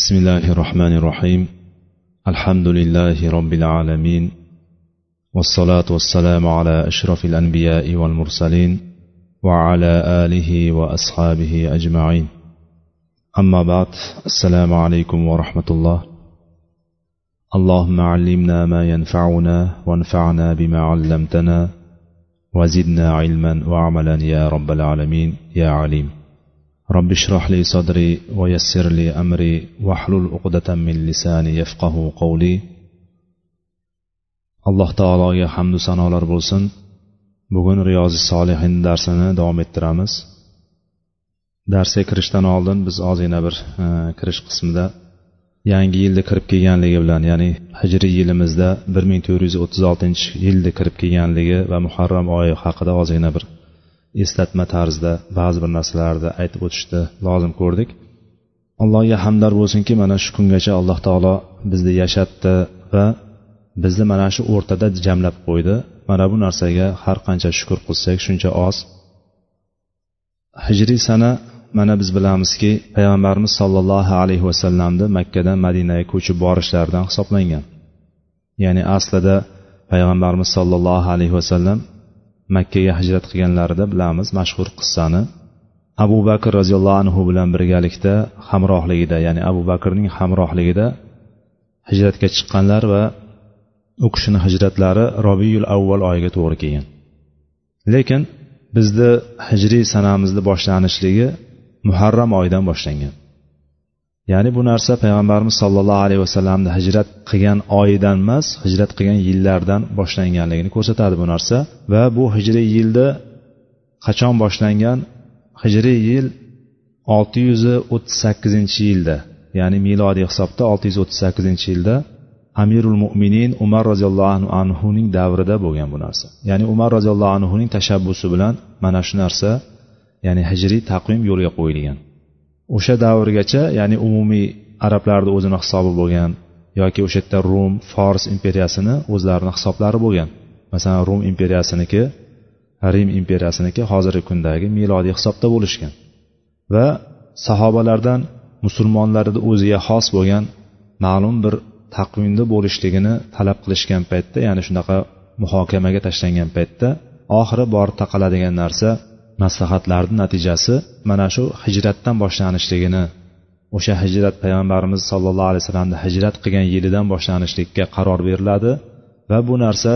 بسم الله الرحمن الرحيم الحمد لله رب العالمين والصلاة والسلام على أشرف الأنبياء والمرسلين وعلى آله وأصحابه أجمعين أما بعد السلام عليكم ورحمة الله اللهم علمنا ما ينفعنا وانفعنا بما علمتنا وزدنا علما وعملا يا رب العالمين يا عليم رب اشرح لي صدري ويسر لي أمري واحلل عقدة من لساني يفقه قولي alloh taologa hamdu sanolar bo'lsin bugun riyozi solihin darsini davom ettiramiz darsga kirishdan oldin biz ozgina bir e, kirish qismida yangi yilda kirib kelganligi bilan ya'ni hijriy yilimizda bir ming to'rt yuz o'ttiz oltinchi yilda kirib kelganligi va muharram oyi haqida ozgina bir eslatma tarzida ba'zi bir narsalarni aytib o'tishni lozim ko'rdik. Allohga hamdlar bo'lsinki mana shu kungacha alloh taolo bizni yashatdi va bizni mana shu o'rtada jamlab qo'ydi. Mana bu narsaga har qancha shukur qilsak shuncha oz. Hijriy sana mana biz bilamizki payg'ambarimiz sollallohu alayhi vasallamni makkadan madinaga ko'chib borishlaridan hisoblangan. Ya'ni aslida payg'ambarimiz sollallohu alayhi vasallam makkaga hijrat qilganlarida bilamiz mashhur qissani abu bakr roziyallohu anhu bilan birgalikda hamrohligida ya'ni abu bakrning hamrohligida hijratga chiqqanlar va u kishini hijratlari robiyul avval oyiga to'g'ri kelgan. Lekin bizni hijriy sanamizni boshlanishligi muharram oyidan boshlangan. Ya'ni bu narsa payg'ambarimiz sollallohu alayhi vasallamni hijrat qilgan oyidan emas hijrat qilgan yillardan boshlanganligini ko'rsatadi bu narsa. Va bu hijriy yilda qachon boshlangan? Hijriy yil olti yuz o'ttiz sakkizinchi yilda ya'ni milodiy hisobda olti yuz o'ttiz sakkizinchi yilda amirul mo'minin umar roziyallohu anhuning davrida bo'lgan bu narsa. Ya'ni umar roziyallohu anhuning tashabbusi bilan mana shu narsa ya'ni hijriy taqvim yo'lga qo'yilgan. O'sha davrgacha ya'ni umumiy arablarni o'zini hisobi bo'lgan yoki o'sha yerda rum fors imperiyasini o'zlarini hisoblari bo'lgan. Masalan rum imperiyasiniki rim imperiyasiniki hozirgi kundagi milodiy hisobda bo'lishgan. Va sahobalardan musulmonlarni o'ziga xos bo'lgan ma'lum bir taqvimda bo'lishligini talab qilishgan paytda ya'ni shunaqa muhokamaga tashlangan paytda oxiri borib taqaladigan narsa maslahatlarni natijasi mana shu hijratdan boshlanishligini o'sha hijrat payg'ambarimiz sollallohu alayhi vasallamni hijrat qilgan yilidan boshlanishlikka qaror beriladi va bu narsa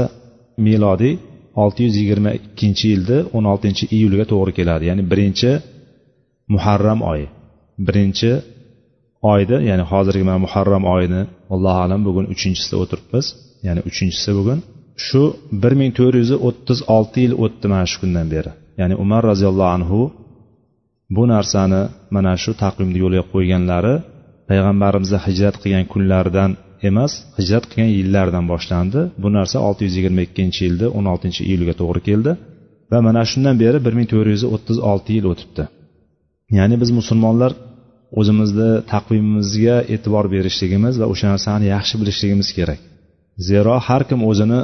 milodiy olti yuz yigirma ikkinchi yilda o'n oltinchi iyulga to'g'ri keladi. Ya'ni birinchi muharram oyi. Birinchi oyda ya'ni hozirgi mana muharram oyini allohu alam bugun uchinchisida o'tiribmiz. Ya'ni uchinchisi bugun. Shu bir ming to'rt yuz o'ttiz olti yil o'tdi mana shu kundan beri. Ya'ni umar roziyallohu anhu bu narsani mana shu taqvimni yo'lga qo'yganlari payg'ambarimizni hijrat qilgan kunlaridan emas hijrat qilgan yillardan boshlandi. Bu narsa olti yuz yigirma ikkinchi yilda o'n oltinchi iyulga to'g'ri keldi va mana shundan beri bir ming to'rt yuz o'ttiz olti yil o'tibdi. Ya'ni biz musulmonlar o'zimizni taqvimimizga e'tibor berishligimiz va o'sha narsani yaxshi bilishligimiz kerak. Zero har kim o'zini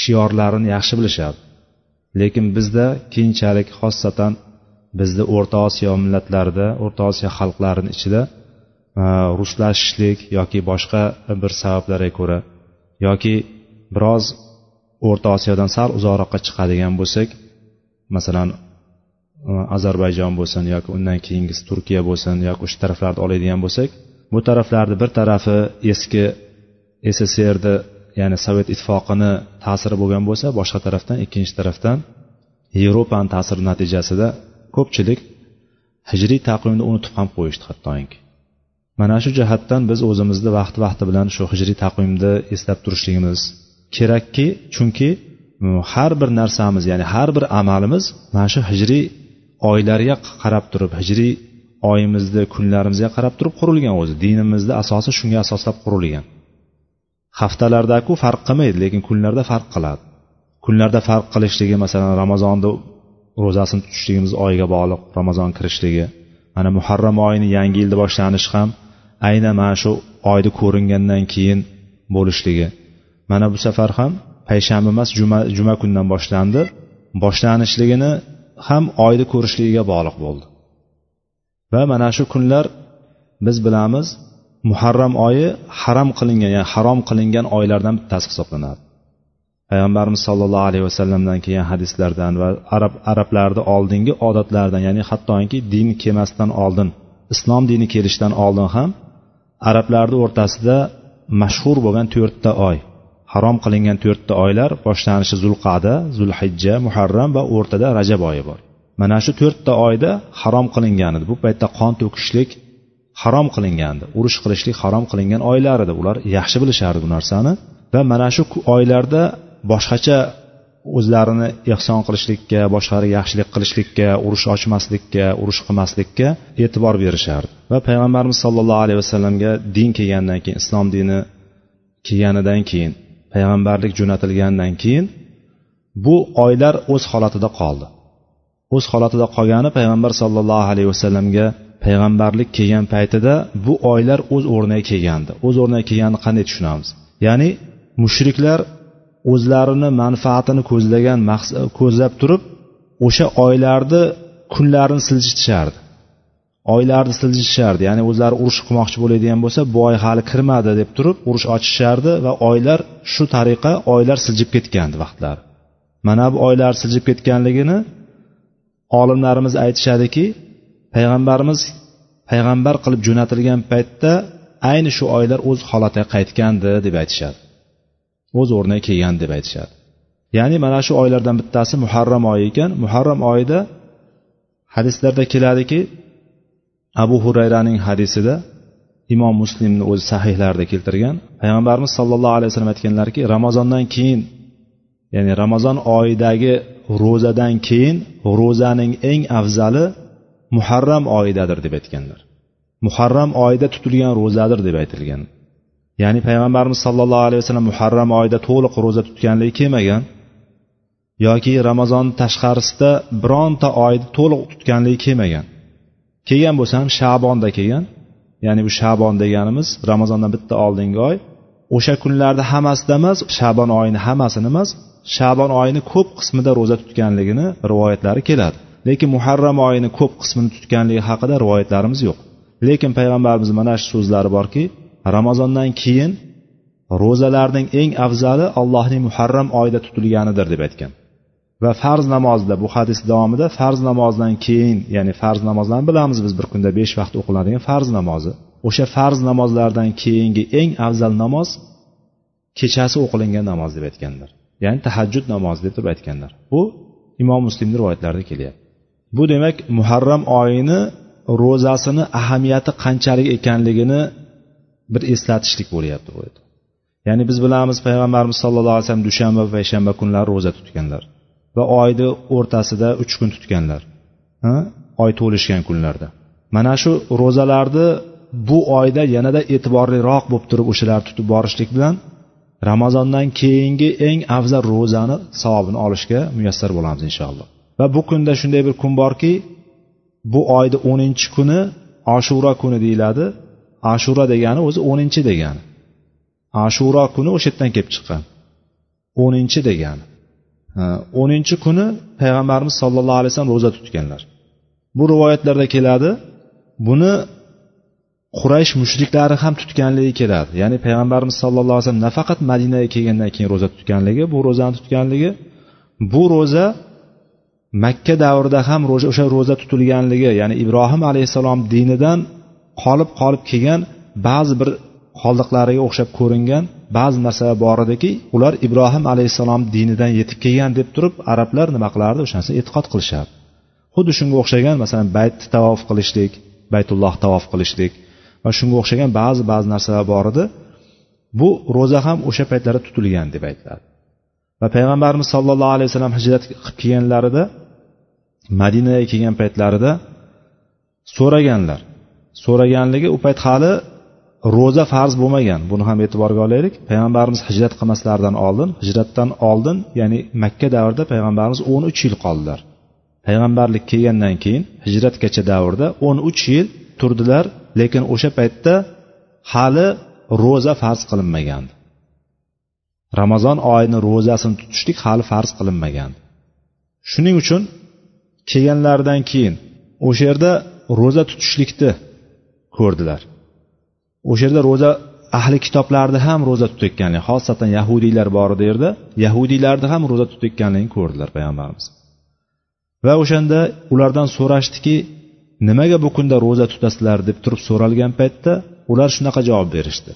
shiorlarini yaxshi bilishadi. Lekin bizda keyinchalik xossatan bizni o'rta osiyo millatlarida o'rta osiyo xalqlarini ichida e, ruslashishlik yoki boshqa bir sabablarga ko'ra yoki biroz o'rta osiyodan sal uzoqroqqa chiqadigan bo'lsak masalan e, ozarbayjon bo'lsin yoki undan keyingisi turkiya bo'lsin yoki o'sha taraflarni oladigan bo'lsak bu taraflarni bir tarafi eski sssrni ya'ni sovet ittifoqini ta'siri bo'lgan bo'lsa boshqa tarafdan ikkinchi tarafdan yevropani ta'siri natijasida ko'pchilik hijriy taqvimni unutib ham qo'yishdi hattoki. Mana shu jihatdan biz o'zimizni vaqti vaqti bilan shu hijriy taqvimni eslab turishligimiz kerakki chunki har bir narsamiz ya'ni har bir amalimiz mana shu hijriy oylarga qarab turib hijriy oyimizni kunlarimizga qarab turib qurilgan o'zi. Dinimizni asosi shunga asoslab qurilgan. Haftalardaku farq qilmaydi lekin kunlarda farq qiladi. Kunlarda farq qilishligi masalan ramazonni ro'zasini tutishligimiz oyga bog'liq ramazon kirishligi. Mana muharram oyini yangi yilda boshlanishi ham aynan mana shu oyni ko'ringandan keyin bo'lishligi. Mana bu safar ham payshanba emas juma juma kundan boshlandi. Boshlanishligini ham oyni ko'rishligiga bog'liq bo'ldi. Va mana shu kunlar biz bilamiz muharram oyi haram qilingan ya'ni harom qilingan oylardan bittasi hisoblanadi payg'ambarimiz sollallohu alayhi vasallamdan kelgan hadislardan va arab arablarni oldingi odatlaridan ya'ni hattoki din kelmasdan oldin islom dini kelishidan oldin ham arablarni o'rtasida mashhur bo'lgan to'rtta oy harom qilingan to'rtta oylar boshlanishi zulqada zulhijja muharram va o'rtada rajab oyi bor. Mana shu to'rtta oyda harom qilingan edi bu paytda qon to'kishlik harom qilingandi. Urush qilishlik harom qilingan oylar edi ular yaxshi bilishardi bu narsani va mana shu oylarda boshqacha o'zlarini ehson qilishlikka boshqalarga yaxshilik qilishlikka urush ochmaslikka urush qilmaslikka e'tibor berishardi. Va payg'ambarimiz sollallohu alayhi vasallamga din kelgandan keyin islom dini kelganidan keyin payg'ambarlik jo'natilgandan keyin bu oylar o'z holatida qoldi. O'z holatida qolgani payg'ambar sollallohu alayhi vasallamga payg'ambarlik kelgan paytida bu oylar o'z o'rniga kelgandi. O'z o'rniga kelganini qanday tushunamiz? Ya'ni mushriklar o'zlarini manfaatini ko'zlagan ko'zlab turib o'sha oylarni kunlarini siljitishardi oylarni siljitishardi ya'ni o'zlari urush qilmoqchi bo'ladigan bo'lsa bu oy hali kirmadi deb turib urush ochishardi va oylar shu tariqa oylar siljib ketgandi vaqtlari. Mana bu oylar siljib ketganligini olimlarimiz aytishadiki payg'ambarimiz payg'ambar qilib jo'natilgan paytda ayni shu oylar o'z holatiga qaytgandi deb aytishadi. O'z o'rniga kelgan deb aytishadi. Ya'ni mana shu oylardan bittasi muharram oyi ekan. Muharram oyida hadislarda keladiki abu hurayraning hadisida imom muslimni o'zi sahihlarida keltirgan payg'ambarimiz sollallohu alayhi vasallam aytganlarki ramazondan keyin ya'ni ramazon oyidagi ro'zadan keyin ro'zaning eng afzali muharram oyidadir deb aytganlar. Muharram oyida tutilgan ro'zadir deb aytilgan. Ya'ni payg'ambarimiz sollallohu alayhi vasallam muharram oyida to'liq ro'za tutganligi kelmagan yoki ramazon tashqarisida bironta oyni to'liq tutganligi kelmagan. Kelgan bo'lsa ham shabonda kelgan. Ya'ni bu shabon deganimiz ramazondan bitta oldingi oy. O'sha kunlarda hammasida emas shabon oyini hammasini emas shabon oyini ko'p qismida ro'za tutganligini rivoyatlari keladi. Lekin muharram oyini ko'p qismini tutganligi haqida rivoyatlarimiz yo'q. Lekin payg'ambarimiz mana shu so'zlari borki ramazondan keyin ro'zalarning eng afzali allohning muharram oyida tutilganidir deb aytgan. Va farz namozda bu hadis davomida farz namozdan keyin ya'ni farz namozlarni bilamiz biz bir kunda besh vaqt o'qiladigan farz namozi. O'sha farz namozlardan keyingi eng afzal namoz kechasi o'qilingan namoz deb aytganlar. Ya'ni tahajjud namozi deb turib aytganlar. Bu imom muslimni rivoyatlarida kelyapti. Bu demak muharram oyini ro'zasini ahamiyati qanchalik ekanligini bir eslatishlik bo'lyapti bu yerda. Ya'ni biz bilamiz payg'ambarimiz sallallohu alayhi vasallam dushanba va payshanba kunlari ro'za tutganlar va oyni o'rtasida uch kun tutganlar oy to'lishgan kunlarda. Mana shu ro'zalarni bu oyda yanada e'tiborliroq bo'lib turib o'shalarni tutib borishlik bilan ramazondan keyingi eng afzal ro'zani savobini olishga muyassar bo'lamiz inshaalloh. Va bu kunda shunday bir kun borki bu oyni o'ninchi kuni ashura kuni deyiladi. Ashura degani o'zi o'ninchi degani. Ashuro kuni o'sha yerdan kelib chiqqan. O'ninchi degani. O'ninchi kuni payg'ambarimiz sollallohu alayhi vasallam ro'za tutganlar. Bu rivoyatlarda keladi buni quraysh mushriklari ham tutganligi keladi. Ya'ni payg'ambarimiz sallallohu alayhi vasallam nafaqat madinaga kelgandan keyin ro'za tutganligi bu ro'zani tutganligi bu ro'za makka davrida ham o'sha ro'za tutilganligi ya'ni ibrohim alayhissalom dinidan qolib qolib kelgan ba'zi bir qoldiqlariga o'xshab ko'ringan ba'zi narsalar bor ediki ular ibrohim alayhissalom dinidan yetib kelgan deb turib arablar nima qilardi? O'sha e'tiqod qilishardi xuddi shunga o'xshagan masalan baytni tavof qilishlik baytulloh tavof qilishlik va shunga o'xshagan ba'zi ba'zi narsalar bor edi. Bu ro'za ham o'sha paytlarda tutilgan deb aytiladi. Va payg'ambarimiz sollallohu alayhi vasallam hijrat qilib kelganlarida madinaga kelgan paytlarida so'raganlar. So'raganligi u payt hali ro'za farz bo'lmagan. Buni ham e'tiborga olaylik. Payg'ambarimiz hijrat qilmaslaridan oldin hijratdan oldin ya'ni makka davrida payg'ambarimiz o'n uch yil qoldilar. Payg'ambarlik kelgandan keyin hijratgacha davrda o'n uch yil turdilar lekin o'sha paytda hali ro'za farz qilinmagandi. Ramazon oyini ro'zasini tutishlik hali farz qilinmagan shuning uchun kelganlaridan keyin o'sha yerda ro'za tutishlikni ko'rdilar. O'sha yerda ro'za ahli kitoblarni ham ro'za tutayotganligini xosatan yahudiylar bor edi yerda yahudiylarni ham ro'za tutayotganligini ko'rdilar payg'ambarimiz. Va o'shanda ulardan so'rashdiki nimaga bu kunda ro'za tutasizlar? deb turib so'ralgan paytda ular shunaqa javob berishdi.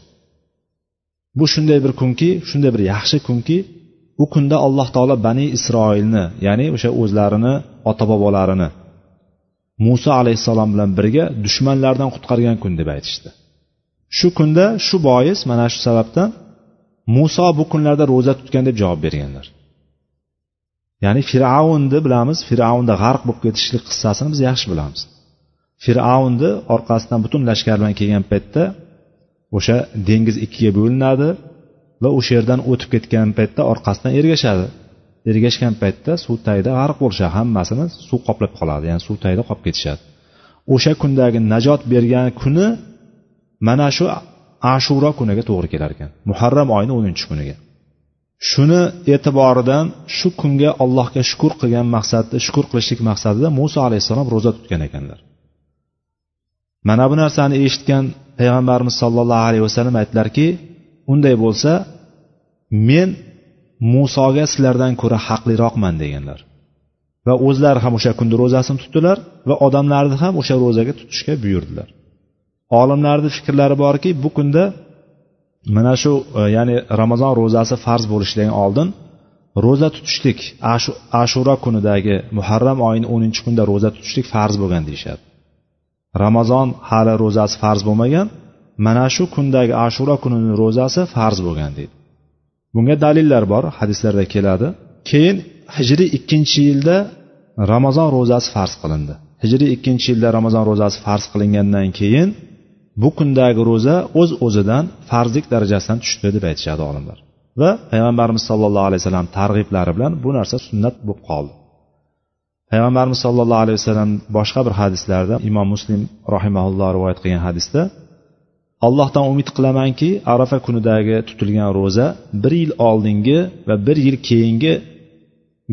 Bu shunday bir kunki shunday bir yaxshi kunki u kunda alloh taolo bani isroilni ya'ni o'sha o'zlarini ota bobolarini muso alayhissalom bilan birga dushmanlardan qutqargan kun deb aytishdi. Shu kunda shu bois mana shu sababdan muso bu kunlarda ro'za tutgan deb javob berganlar. Ya'ni fir'avnni bilamiz fir'avnda g'arq bo'lib ketishlik qissasini biz yaxshi bilamiz. Fir'avnni orqasidan butun lashkar bilan kelgan paytda o'sha dengiz ikkiga bo'linadi. Va o'sha yerdan o'tib ketgan paytda orqasidan ergashadi. Ergashgan paytda suv tagida g'arq bo'lishadi hammasini suv qoplab qoladi ya'ni suv tagida qolib ketishadi. O'sha kundagi najot bergan kuni mana shu ashuro kuniga to'g'ri kelar ekan muharram oyini o'ninchi kuniga. Shuni e'tiboridan shu kunga allohga shukur qilgan maqsadda shukur qilishlik maqsadida muso alayhissalom ro'za tutgan ekanlar. Mana bu narsani eshitgan payg'ambarimiz sollallohu alayhi vasallam aytdilarki unday bo'lsa men musoga sizlardan ko'ra haqliroqman deganlar. Va o'zlari ham o'sha kunda ro'zasini tutdilar va odamlarni ham o'sha ro'zaga tutishga buyurdilar. Olimlarni fikrlari borki bu kunda mana shu e, ya'ni ramazon ro'zasi farz bo'lishidan oldin ro'za tutishlik ashura kunidagi muharram oyini o'ninchi kunda ro'za tutishlik farz bo'lgan deyishadi. Ramazon hali ro'zasi farz bo'lmagan mana shu kundagi ashura kunini ro'zasi farz bo'lgan deydi. Bunga dalillar bor hadislarda keladi. Keyin hijriy ikkinchi yilda ramazon ro'zasi farz qilindi. Hijriy ikkinchi yilda ramazon ro'zasi farz qilingandan keyin bu kundagi ro'za o'z uz o'zidan farzlik darajasidan tushdi deb aytishadi olimlar. Va payg'ambarimiz sollallohu alayhi vasallam targ'iblari bilan bu narsa sunnat bo'lib qoldi. Payg'ambarimiz sollallohu alayhi vasallam boshqa bir hadislarda imom muslim rahimaulloh rivoyat qilgan hadisda allohdan umid qilamanki arafa kunidagi tutilgan ro'za bir yil oldingi va bir yil keyingi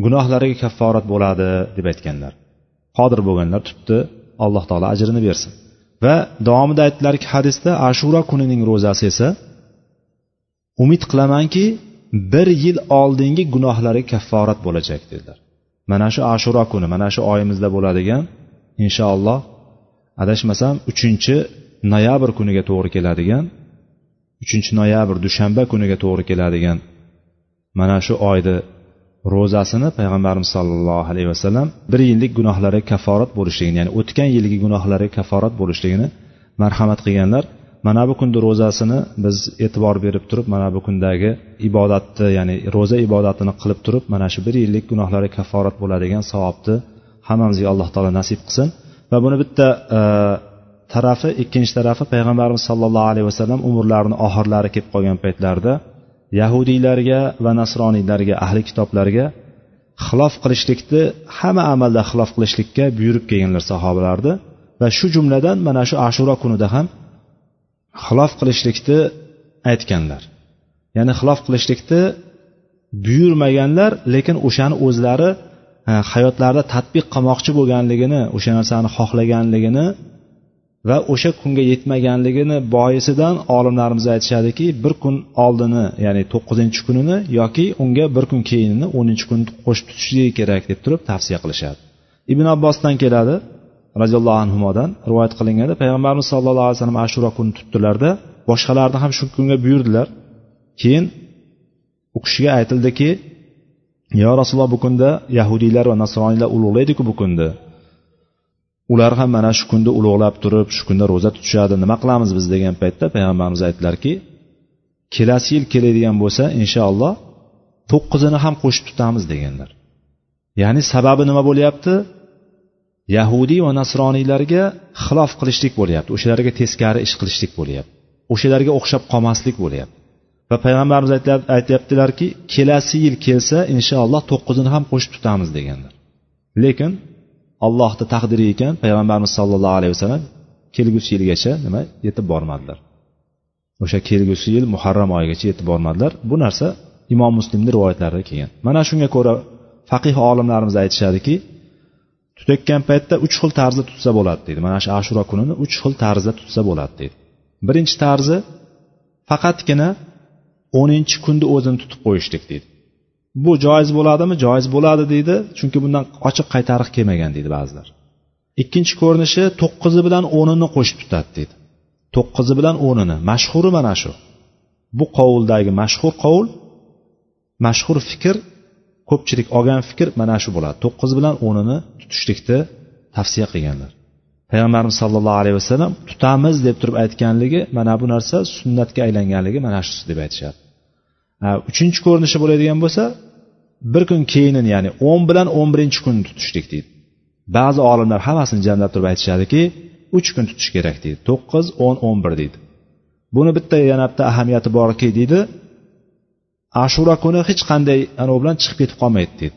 gunohlariga kafforat bo'ladi deb aytganlar. Qodir bo'lganlar tutdi alloh taolo ajrini bersin. Va davomida aytdilarki hadisda ashura kunining ro'zasi esa umid qilamanki bir yil oldingi gunohlariga kafforat bo'lajak dedilar. Mana shu ashura kuni mana shu oyimizda bo'ladigan inshaalloh adashmasam uchinchi noyabr kuniga to'g'ri keladigan uchinchi noyabr dushanba kuniga to'g'ri keladigan mana shu oyni ro'zasini payg'ambarimiz sollallohu alayhi vasallam bir yillik gunohlari kafforat bo'lishligini ya'ni o'tgan yilgi gunohlari kafforat bo'lishligini marhamat qilganlar. Mana bu kunni ro'zasini biz e'tibor berib turib mana bu kundagi ibodatni ya'ni ro'za ibodatini qilib turib mana shu bir yillik gunohlari kafforat bo'ladigan savobni hammamizga alloh taolo nasib qilsin. Va buni bitta tarafi ikkinchi tarafi payg'ambarimiz sollallohu alayhi vasallam umrlarini oxirlari kelib qolgan paytlarida yahudiylarga va nasroniylarga ahli kitoblarga xilof qilishlikni hamma amalda xilof qilishlikka buyurib kelganlar sahobalarni va shu jumladan mana shu ashuro kunida ham xilof qilishlikni aytganlar. Ya'ni xilof qilishlikni buyurmaganlar lekin o'shani o'zlari e, hayotlarida tadbiq qilmoqchi bo'lganligini o'sha narsani xohlaganligini va o'sha kunga yetmaganligini boisidan olimlarimiz aytishadiki bir kun oldini ya'ni to'qqizinchi kunini yoki unga bir kun keyinini o'ninchi kun qo'shib tutishligi kerak deb turib tavsiya qilishadi. Ibn abbosdan keladi roziyallohu anhudan rivoyat qilinganda payg'ambarimiz sallallohu alayhi vasallam ashura kunni tutdilarda boshqalarni ham shu kunga buyurdilar. Keyin u kishiga aytildiki yo rasululloh bu kunda yahudiylar va nasroniylar ulug'laydiku bu kunni ular ham mana shu kunda ulug'lab turib shu kunda ro'za tutishadi. Nima qilamiz biz degan paytda payg'ambarimiz aytdilarki kelasi yil keladigan bo'lsa inshaalloh to'qqizini ham qo'shib tutamiz deganlar. Ya'ni sababi nima bo'lyapti? Yahudiy va nasroniylarga xilof qilishlik bo'lyapti. O'shalarga teskari ish qilishlik bo'lyapti. O'shalarga o'xshab qolmaslik bo'lyapti. Va payg'ambarimiz aytyaptilarki kelasi yil kelsa inshaalloh to'qqizini ham qo'shib tutamiz deganlar. Lekin allohni taqdiri ekan payg'ambarimiz sollallohu alayhi vasallam kelgusi yilgacha nima? Yetib bormadilar. O'sha kelgusi yil muharram oyigacha yetib bormadilar. Bu narsa imom muslimni rivoyatlarida kelgan. Mana shunga ko'ra faqih olimlarimiz aytishadiki tutayotgan paytda uch xil tarzda tutsa bo'ladi deydi. Mana shu ashuro kunini uch xil tarzda tutsa bo'ladi deydi. Birinchi tarzi faqatgina o'ninchi kunni o'zini tutib qo'yishlik deydi. Bu joiz bo'ladimi? Joiz bo'ladi deydi. Chunki bundan ochiq qaytariq kelmagan deydi ba'zilar. Ikkinchi ko'rinishi to'qqizi bilan o'nini qo'shib tutadi deydi. To'qqizi bilan o'nini mashhuri mana shu. Bu qovuldagi mashhur qovul mashhur fikr ko'pchilik olgan fikr mana shu bo'ladi. To'qqiz bilan o'nini tutishlikni tavsiya qilganlar. Payg'ambarimiz sollallohu alayhi vasallam tutamiz deb turib aytganligi mana bu narsa sunnatga aylanganligi mana shu deb aytishadi. Uchinchi ko'rinishi bo'ladigan bo'lsa bir kun keyinini ya'ni o'n bilan o'n birinchi kunni tutishlik deydi. Ba'zi olimlar hammasini jamlab turib aytishadiki uch kun tutish kerak deydi. To'qqiz o'n o'n bir deydi. Buni bitta yana bitta ahamiyati borki deydi ashura kuni hech qanday anavi bilan chiqib ketib qolmaydi deydi.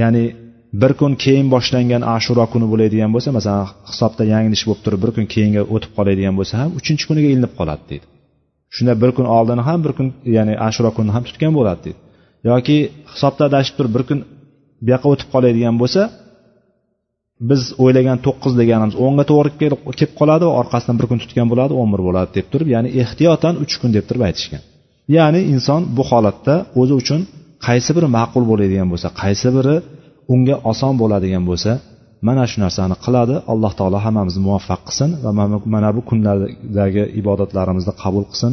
Ya'ni bir kun keyin boshlangan ashura kuni bo'ladigan bo'lsa masalan hisobda yanglish bo'lib turib bir kun keyinga o'tib qoladigan bo'lsa ham uchinchi kuniga ilinib qoladi deydi. Shunda bir kun oldin ham bir kun ya'ni ashuro kunini ham tutgan bo'ladi deydi. Yoki hisobda adashib turib bir kun bu yoqqa o'tib qoladigan bo'lsa biz o'ylagan to'qqiz deganimiz o'nga to'g'ri kelib qoladi va orqasidan bir kun tutgan bo'ladi o'n bir bo'ladi deb turib ya'ni ehtiyotan uch kun deb turib aytishgan. Ya'ni inson bu holatda o'zi uchun qaysi biri ma'qul bo'ladigan bo'lsa qaysi biri unga oson bo'ladigan bo'lsa mana shu narsani qiladi alloh taolo hammamizni muvaffaq qilsin va mana bu kunlardagi ibodatlarimizni qabul qilsin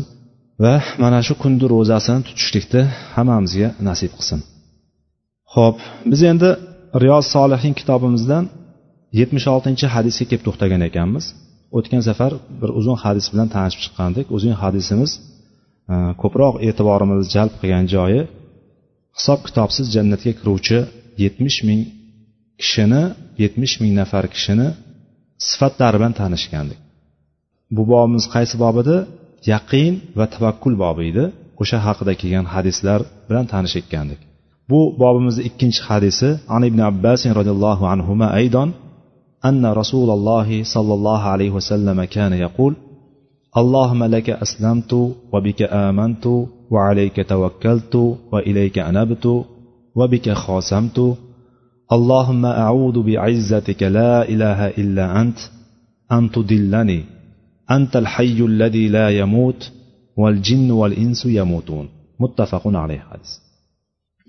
va mana shu kunni ro'zasini tutishlikni hammamizga nasib qilsin. Ho'p biz endi riyoz solihin kitobimizdan yetmish oltinchi hadisga kelib to'xtagan ekanmiz. O'tgan safar bir uzun hadis bilan tanishib chiqqandik. Uzun hadisimiz e, ko'proq e'tiborimizni jalb qilgan joyi hisob kitobsiz jannatga kiruvchi yetmish ming kishini yetmish ming nafar kishini sifatlari bilan tanishgandik bu bobimiz qaysi bob edi yaqin va tavakkul bobi edi o'sha haqida kelgan hadislar bilan tanishgandik bu bobimizni ikkinchi hadisi an ibn abbas roziyallohu anhu aydon أن رسول الله صلى الله عليه وسلم كان يقول اللهم لك أسلمت وبك آمنت وعليك توكلت وإليك أنبت وبك خاصمت اللهم أعوذ بعزتك لا إله إلا أنت أن تدلني أنت الحي الذي لا يموت والجن والإنس يموتون متفق عليه حديث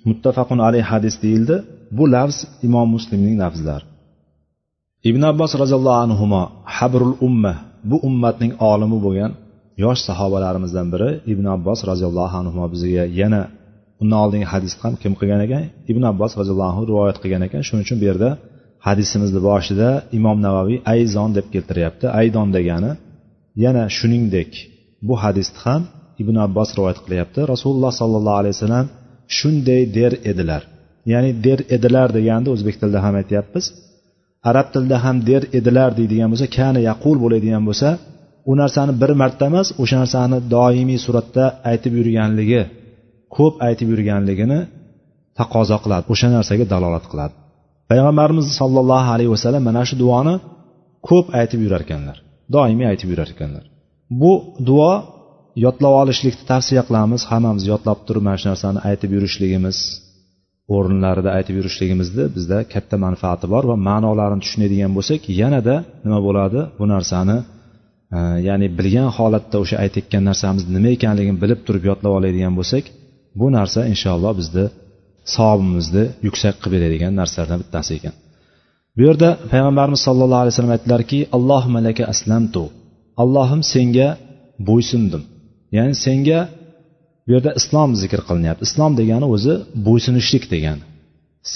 متفق عليه حديث deyildi bu lafz imom muslimning lafzlari ibn abbos roziyallohu anhu habrul umma bu ummatning olimi bo'lgan yosh sahobalarimizdan biri ibn abbos roziyallohu anhu bizga yana undan oldingi hadisni ham kim qilgan ekan? Ibn abbos roziyallohu anhu rivoyat qilgan ekan. Shuning uchun bu yerda hadisimizni boshida imom navaviy ayzon deb keltiryapti. Aydon degani yana shuningdek bu hadisni ham ibn abbos rivoyat qilyapti. Rasululloh sollallohu alayhi vasallam shunday der edilar. Ya'ni der edilar deganda o'zbek tilida ham aytyapmiz. Arab tilida ham der edilar deydigan bo'lsa kana yaqul bo'ladigan bo'lsa u narsani bir marta emas o'sha narsani doimiy suratda aytib yurganligi ko'p aytib yurganligini taqozo qiladi o'sha narsaga dalolat qiladi. Payg'ambarimiz sollallohu alayhi vasallam mana shu duoni ko'p aytib yurar ekanlar doimiy aytib yurar ekanlar. Bu duo yodlab olishlikni tavsiya qilamiz hammamiz yodlab turib mana shu narsani aytib yurishligimiz o'rinlarida aytib yurishligimizni bizda katta manfaati bor va ma'nolarini tushunadigan bo'lsak yanada nima bo'ladi? Bu narsani e, ya'ni bilgan holatda o'sha aytayotgan narsamiz nima ekanligini bilib turib yodlab oladigan bo'lsak bu narsa inshaalloh bizni savobimizni yuksak qilib beradigan narsalardan bittasi ekan. Bu yerda payg'ambarimiz sollallohu alayhi vasallam aytdilarki allohumma laka aslamtu. Allohim senga bo'ysundim. Ya'ni senga bu yerda islom zikr qilinyapti. Islom degani o'zi bo'ysunishlik degani.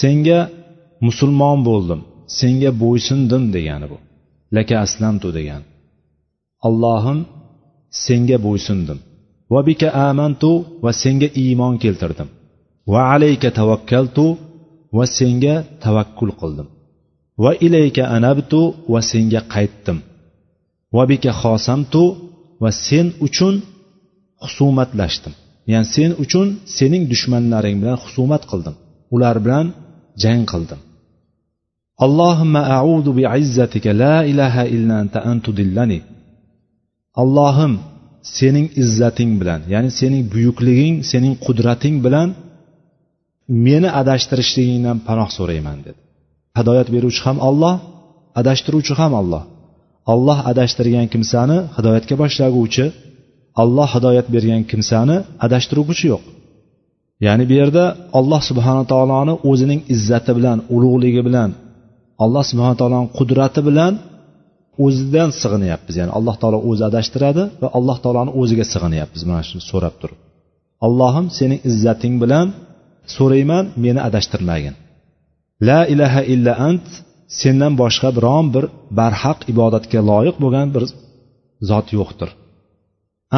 Senga musulmon bo'ldim senga bo'ysundim degani bu. Laka aslamtu degani. Allohim senga bo'ysundim. Va bika amantu va senga iymon keltirdim. Va alayka tavakkaltu va senga tavakkul qildim. Va ilayka anabtu va senga qaytdim. Va bika xosamtu va sen uchun husumatlashdim. Ya'ni sen uchun sening dushmanlaring bilan husumat qildim. Ular bilan jang qildim. Allohimma audu biizzatika la ilaha illa anta antudillani. Allohim sening izzating bilan ya'ni sening buyukliging sening qudrating bilan meni adashtirishligingdan panoh so'rayman dedi. Hidoyat beruvchi ham olloh adashtiruvchi ham olloh olloh adashtirgan kimsani hidoyatga boshlaguvchi olloh hidoyat bergan kimsani adashtiruvchi yo'q. Ya'ni bu yerda alloh subhana taoloni o'zining izzati bilan ulug'ligi bilan alloh subhana taoloni qudrati bilan o'zidan sig'inyapmiz. Ya'ni alloh taolo o'zi adashtiradi va alloh taoloni o'ziga sig'inyapmiz. Mana shuni so'rab turib. Allohim sening izzating bilan so'rayman meni adashtirmagin. La ilaha illa ant sendan boshqa biron bir barhaq ibodatga loyiq bo'lgan bir zot yo'qdir.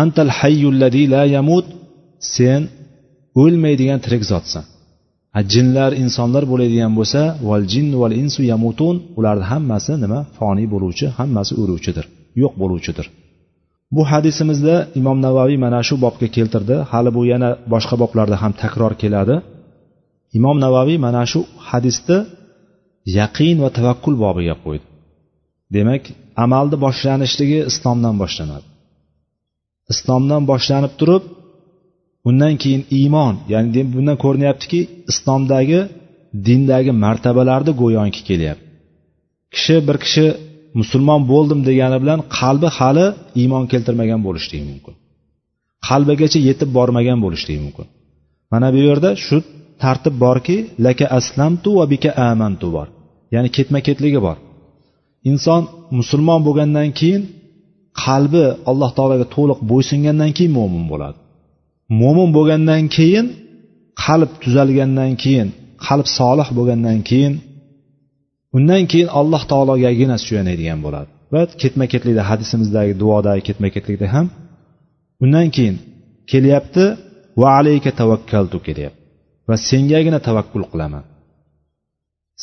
Antal hayyulladi la yamut sen o'lmaydigan tirik zotsan. Jinlar insonlar bo'ladigan bo'lsa val jin val insu yamutun ularni hammasi nima? Foniy bo'luvchi hammasi o'luvchidir yo'q bo'luvchidir. Bu hadisimizda imom navaviy mana shu bobga keltirdi. Hali bu yana boshqa boblarda ham takror keladi. Imom navaviy mana shu hadisni yaqin va tavakkul bobiga qo'ydi. Demak amalni boshlanishligi islomdan boshlanadi. Islomdan boshlanib turib undan keyin iymon ya'ni bundan ko'rinyaptiki islomdagi dindagi martabalarni go'yoki kelyapti. Kishi bir kishi musulmon bo'ldim degani bilan qalbi hali iymon keltirmagan bo'lishligi mumkin. Qalbigacha yetib bormagan bo'lishligi mumkin. Mana bu yerda shu tartib borki laka aslamtu va bika amantu bor. Ya'ni ketma ketligi bor. Inson musulmon bo'lgandan keyin qalbi alloh taologa to'liq bo'ysungandan keyin mo'min bo'ladi. Mo'min bo'lgandan keyin qalb tuzalgandan keyin qalb solih bo'lgandan keyin undan keyin alloh taologagina suyanadigan bo'ladi. Va ketma ketlikda hadisimizdagi duodagi ketma ketlikda ham undan keyin kelyapti va alayka tavakkaltu kelyapti. Va sengagina tavakkul qilaman.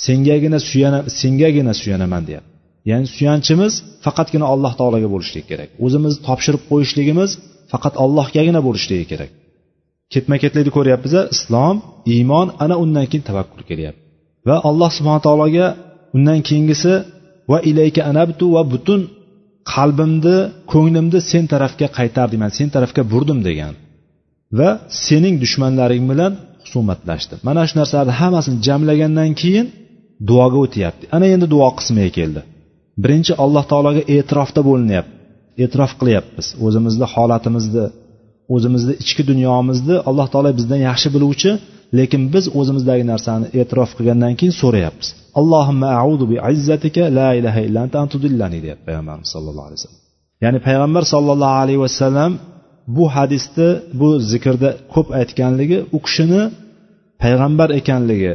Sengagina suyana sengagina suyanaman deyapti. Ya'ni suyanchimiz faqatgina alloh taologa bo'lishlik kerak. O'zimizni topshirib qo'yishligimiz faqat allohgagina bo'lishligi kerak. Ketma ketlikni ko'ryapmiz islom iymon ana undan keyin tavakkul kelyapti. Va alloh subhana taologa undan keyingisi va ilayka anabtu va butun qalbimni ko'nglimni sen tarafga qaytardim yani sen tarafga burdim degan va sening dushmanlaring bilan husumatlashdi mana shu narsalarni hammasini jamlagandan keyin duoga o'tyapti. Ana endi duo qismiga keldi. Birinchi alloh taologa e'tirofda bo'linyapti. E'tirof qilyapmiz. O'zimizni holatimizni o'zimizni ichki dunyomizni alloh taolo bizdan yaxshi biluvchi lekin biz o'zimizdagi narsani e'tirof qilgandan keyin so'rayapmiz. Allohimma audu bi izzatika la ilaha illa anta antudillani deyapti payg'ambarimiz sallallohu alayhi vasallam. Ya'ni payg'ambar sollallohu alayhi vasallam bu hadisni bu zikrda ko'p aytganligi u kishini payg'ambar ekanligi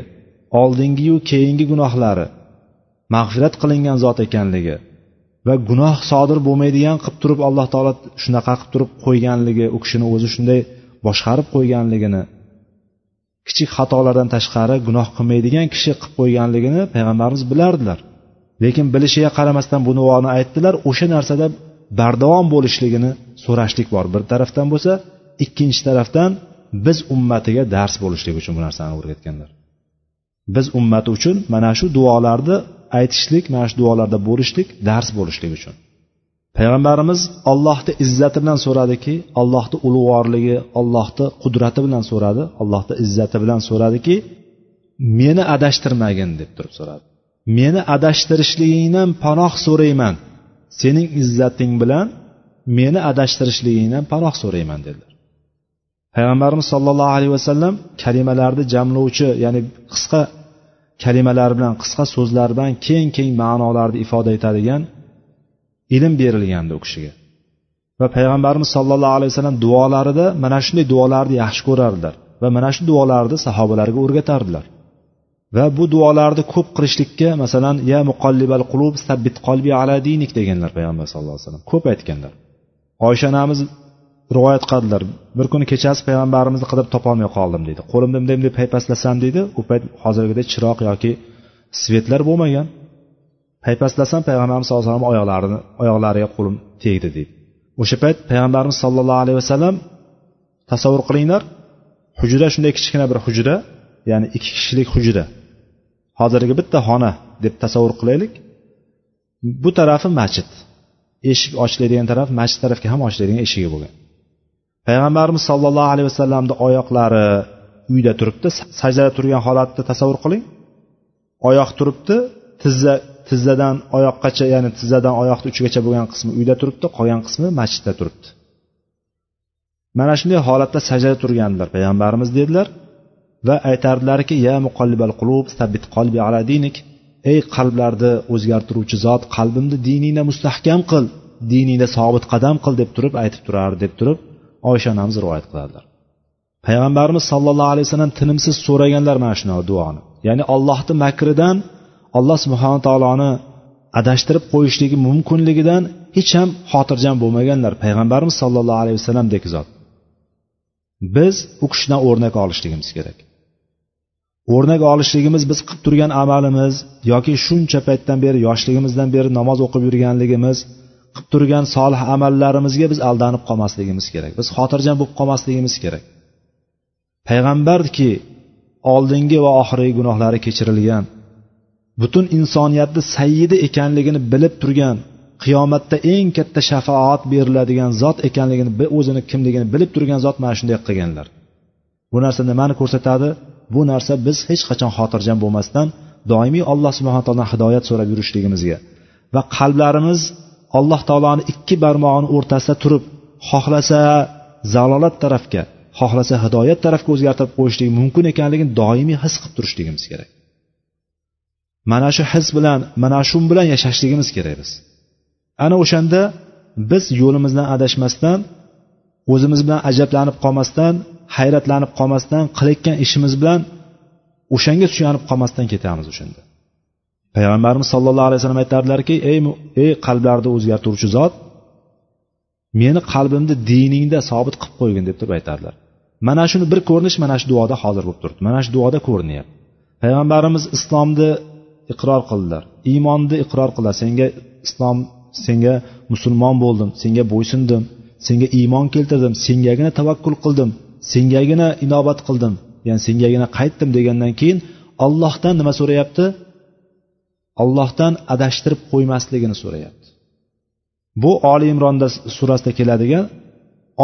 oldingiyu keyingi gunohlari mag'firat qilingan zot ekanligi va gunoh sodir bo'lmaydigan qilib turib alloh taolo shunaqa qilib turib qo'yganligi u kishini o'zi shunday boshqarib qo'yganligini kichik xatolardan tashqari gunoh qilmaydigan kishi qilib qo'yganligini payg'ambarimiz bilardilar. Lekin bilishiga qaramasdan bu duoni aytdilar o'sha narsada bardavom bo'lishligini so'rashlik bor. Bir tarafdan bo'lsa ikkinchi tarafdan biz ummatiga dars bo'lishlik uchun bu narsani o'rgatganlar. Biz ummati uchun mana shu duolarni aytishlik mana shu duolarda bo'lishlik dars bo'lishlik uchun. Payg'ambarimiz ollohni izzati bilan so'radiki ollohni ulug'vorligi ollohni qudrati bilan so'radi ollohni izzati bilan so'radiki meni adashtirmagin deb turib so'radi. Meni adashtirishligingdan panoh so'rayman. Sening izzating bilan meni adashtirishligingdan panoh so'rayman dedilar. Payg'ambarimiz sollallohu alayhi vasallam kalimalarni jamlovchi ya'ni qisqa kalimalar bilan qisqa so'zlar bilan keng keng ma'nolarni ifoda etadigan ilm berilgandi u kishiga. Va payg'ambarimiz sollallohu alayhi vasallam duolarida mana shunday duolarni yaxshi ko'rardilar va mana shu duolarni sahobalarga o'rgatardilar. Va bu duolarni ko'p qilishlikka masalan ya muqallibal qulub sabbit qalbi ala dinik deganlar payg'ambar sallallohu alayhi vasallam ko'p aytganlar. Oysha onamiz rivoyat qildilar. Bir kuni kechasi payg'ambarimizni qidirib topolmay qoldim deydi. Qo'limda bunday bunday paypaslasam deydi u payt hozirgidek chiroq yoki svetlar bo'lmagan. Paypaslasam payg'ambarimiz sallallohu alayhi vasallam oyoqlarini oyoqlariga qo'lim tegdi deydi. O'sha payt payg'ambarimiz sollallohu alayhi vasallam tasavvur qilinglar hujra shunday kichkina bir hujra ya'ni ikki kishilik hujra. Hozirgi bitta xona deb tasavvur qilaylik. Bu tarafi masjid. Eshik ochiladigan taraf masjid tarafga ham ochiladigan eshigi bo'lgan. Payg'ambarimiz sollallohu alayhi vasallamni oyoqlari uyda turibdi. Sajdada turgan holatni tasavvur qiling. Oyoq turibdi tizza tizzadan oyoqqacha ya'ni tizzadan oyoqni uchigacha bo'lgan qismi uyda turibdi qolgan qismi masjidda turibdi. Mana shunday holatda sajdada turgandilar payg'ambarimiz dedilar va aytardilarki ya muqallibal qulub sabbit qalbi ala dinik. Ey qalblarni o'zgartiruvchi zot qalbimni diningda mustahkam qil diningda sobit qadam qil deb turib aytib turardi deb turib oysha onamiz rivoyat qiladilar payg'ambarimiz sollallohu alayhi vasallam tinimsiz so'raganlar mana shunaqa duoni. Ya'ni allohni makridan alloh subhana taoloni adashtirib qo'yishligi mumkinligidan hech ham xotirjam bo'lmaganlar payg'ambarimiz sollallohu alayhi vasallamdek zot. Biz u kishidan o'rnak olishligimiz kerak. O'rnak olishligimiz biz qilib turgan amalimiz yoki shuncha paytdan beri yoshligimizdan beri namoz o'qib yurganligimiz qilib turgan solih amallarimizga biz aldanib qolmasligimiz kerak. Biz xotirjam bo'lib qolmasligimiz kerak. Payg'ambarki oldingi va oxirgi gunohlari kechirilgan butun insoniyatni sayyidi ekanligini bilib turgan qiyomatda eng katta shafoat beriladigan zot ekanligini o'zini kimligini bilib turgan zot mana shunday qilganlar. Bu narsa nimani ko'rsatadi? Bu narsa biz hech qachon xotirjam bo'lmasdan doimiy alloh subhana taolodan hidoyat so'rab yurishligimizga va qalblarimiz alloh taoloni ikki barmog'ini o'rtasida turib xohlasa zalolat tarafga xohlasa hidoyat tarafga o'zgartirib qo'yishligi mumkin ekanligini doimiy his qilib turishligimiz kerak. Mana shu his bilan mana shu bilan yashashligimiz kerak biz. Ana o'shanda biz yo'limizdan adashmasdan o'zimiz bilan ajablanib qolmasdan hayratlanib qolmasdan qilayotgan ishimiz bilan o'shanga suyanib qolmasdan ketamiz o'shanda. Payg'ambarimiz sollallohu alayhi vasallam aytardilarki ey ey qalblarni o'zgartiruvchi zot meni qalbimni diningda sobit qilib qo'ygin deb turib aytardilar mana shuni bir ko'rinish mana shu duoda hozir bo'lib turibdi. Mana shu duoda ko'rinyapti. Payg'ambarimiz islomni iqror qildilar. Iymonni iqror qildilar. Senga islom senga musulmon bo'ldim senga bo'ysundim senga iymon keltirdim sengagina tavakkul qildim sengagina inobat qildim ya'ni sengagina qaytdim degandan keyin ollohdan nima so'rayapti? Allohdan adashtirib qo'ymasligini so'rayapti. Bu oli imronda surasida keladigan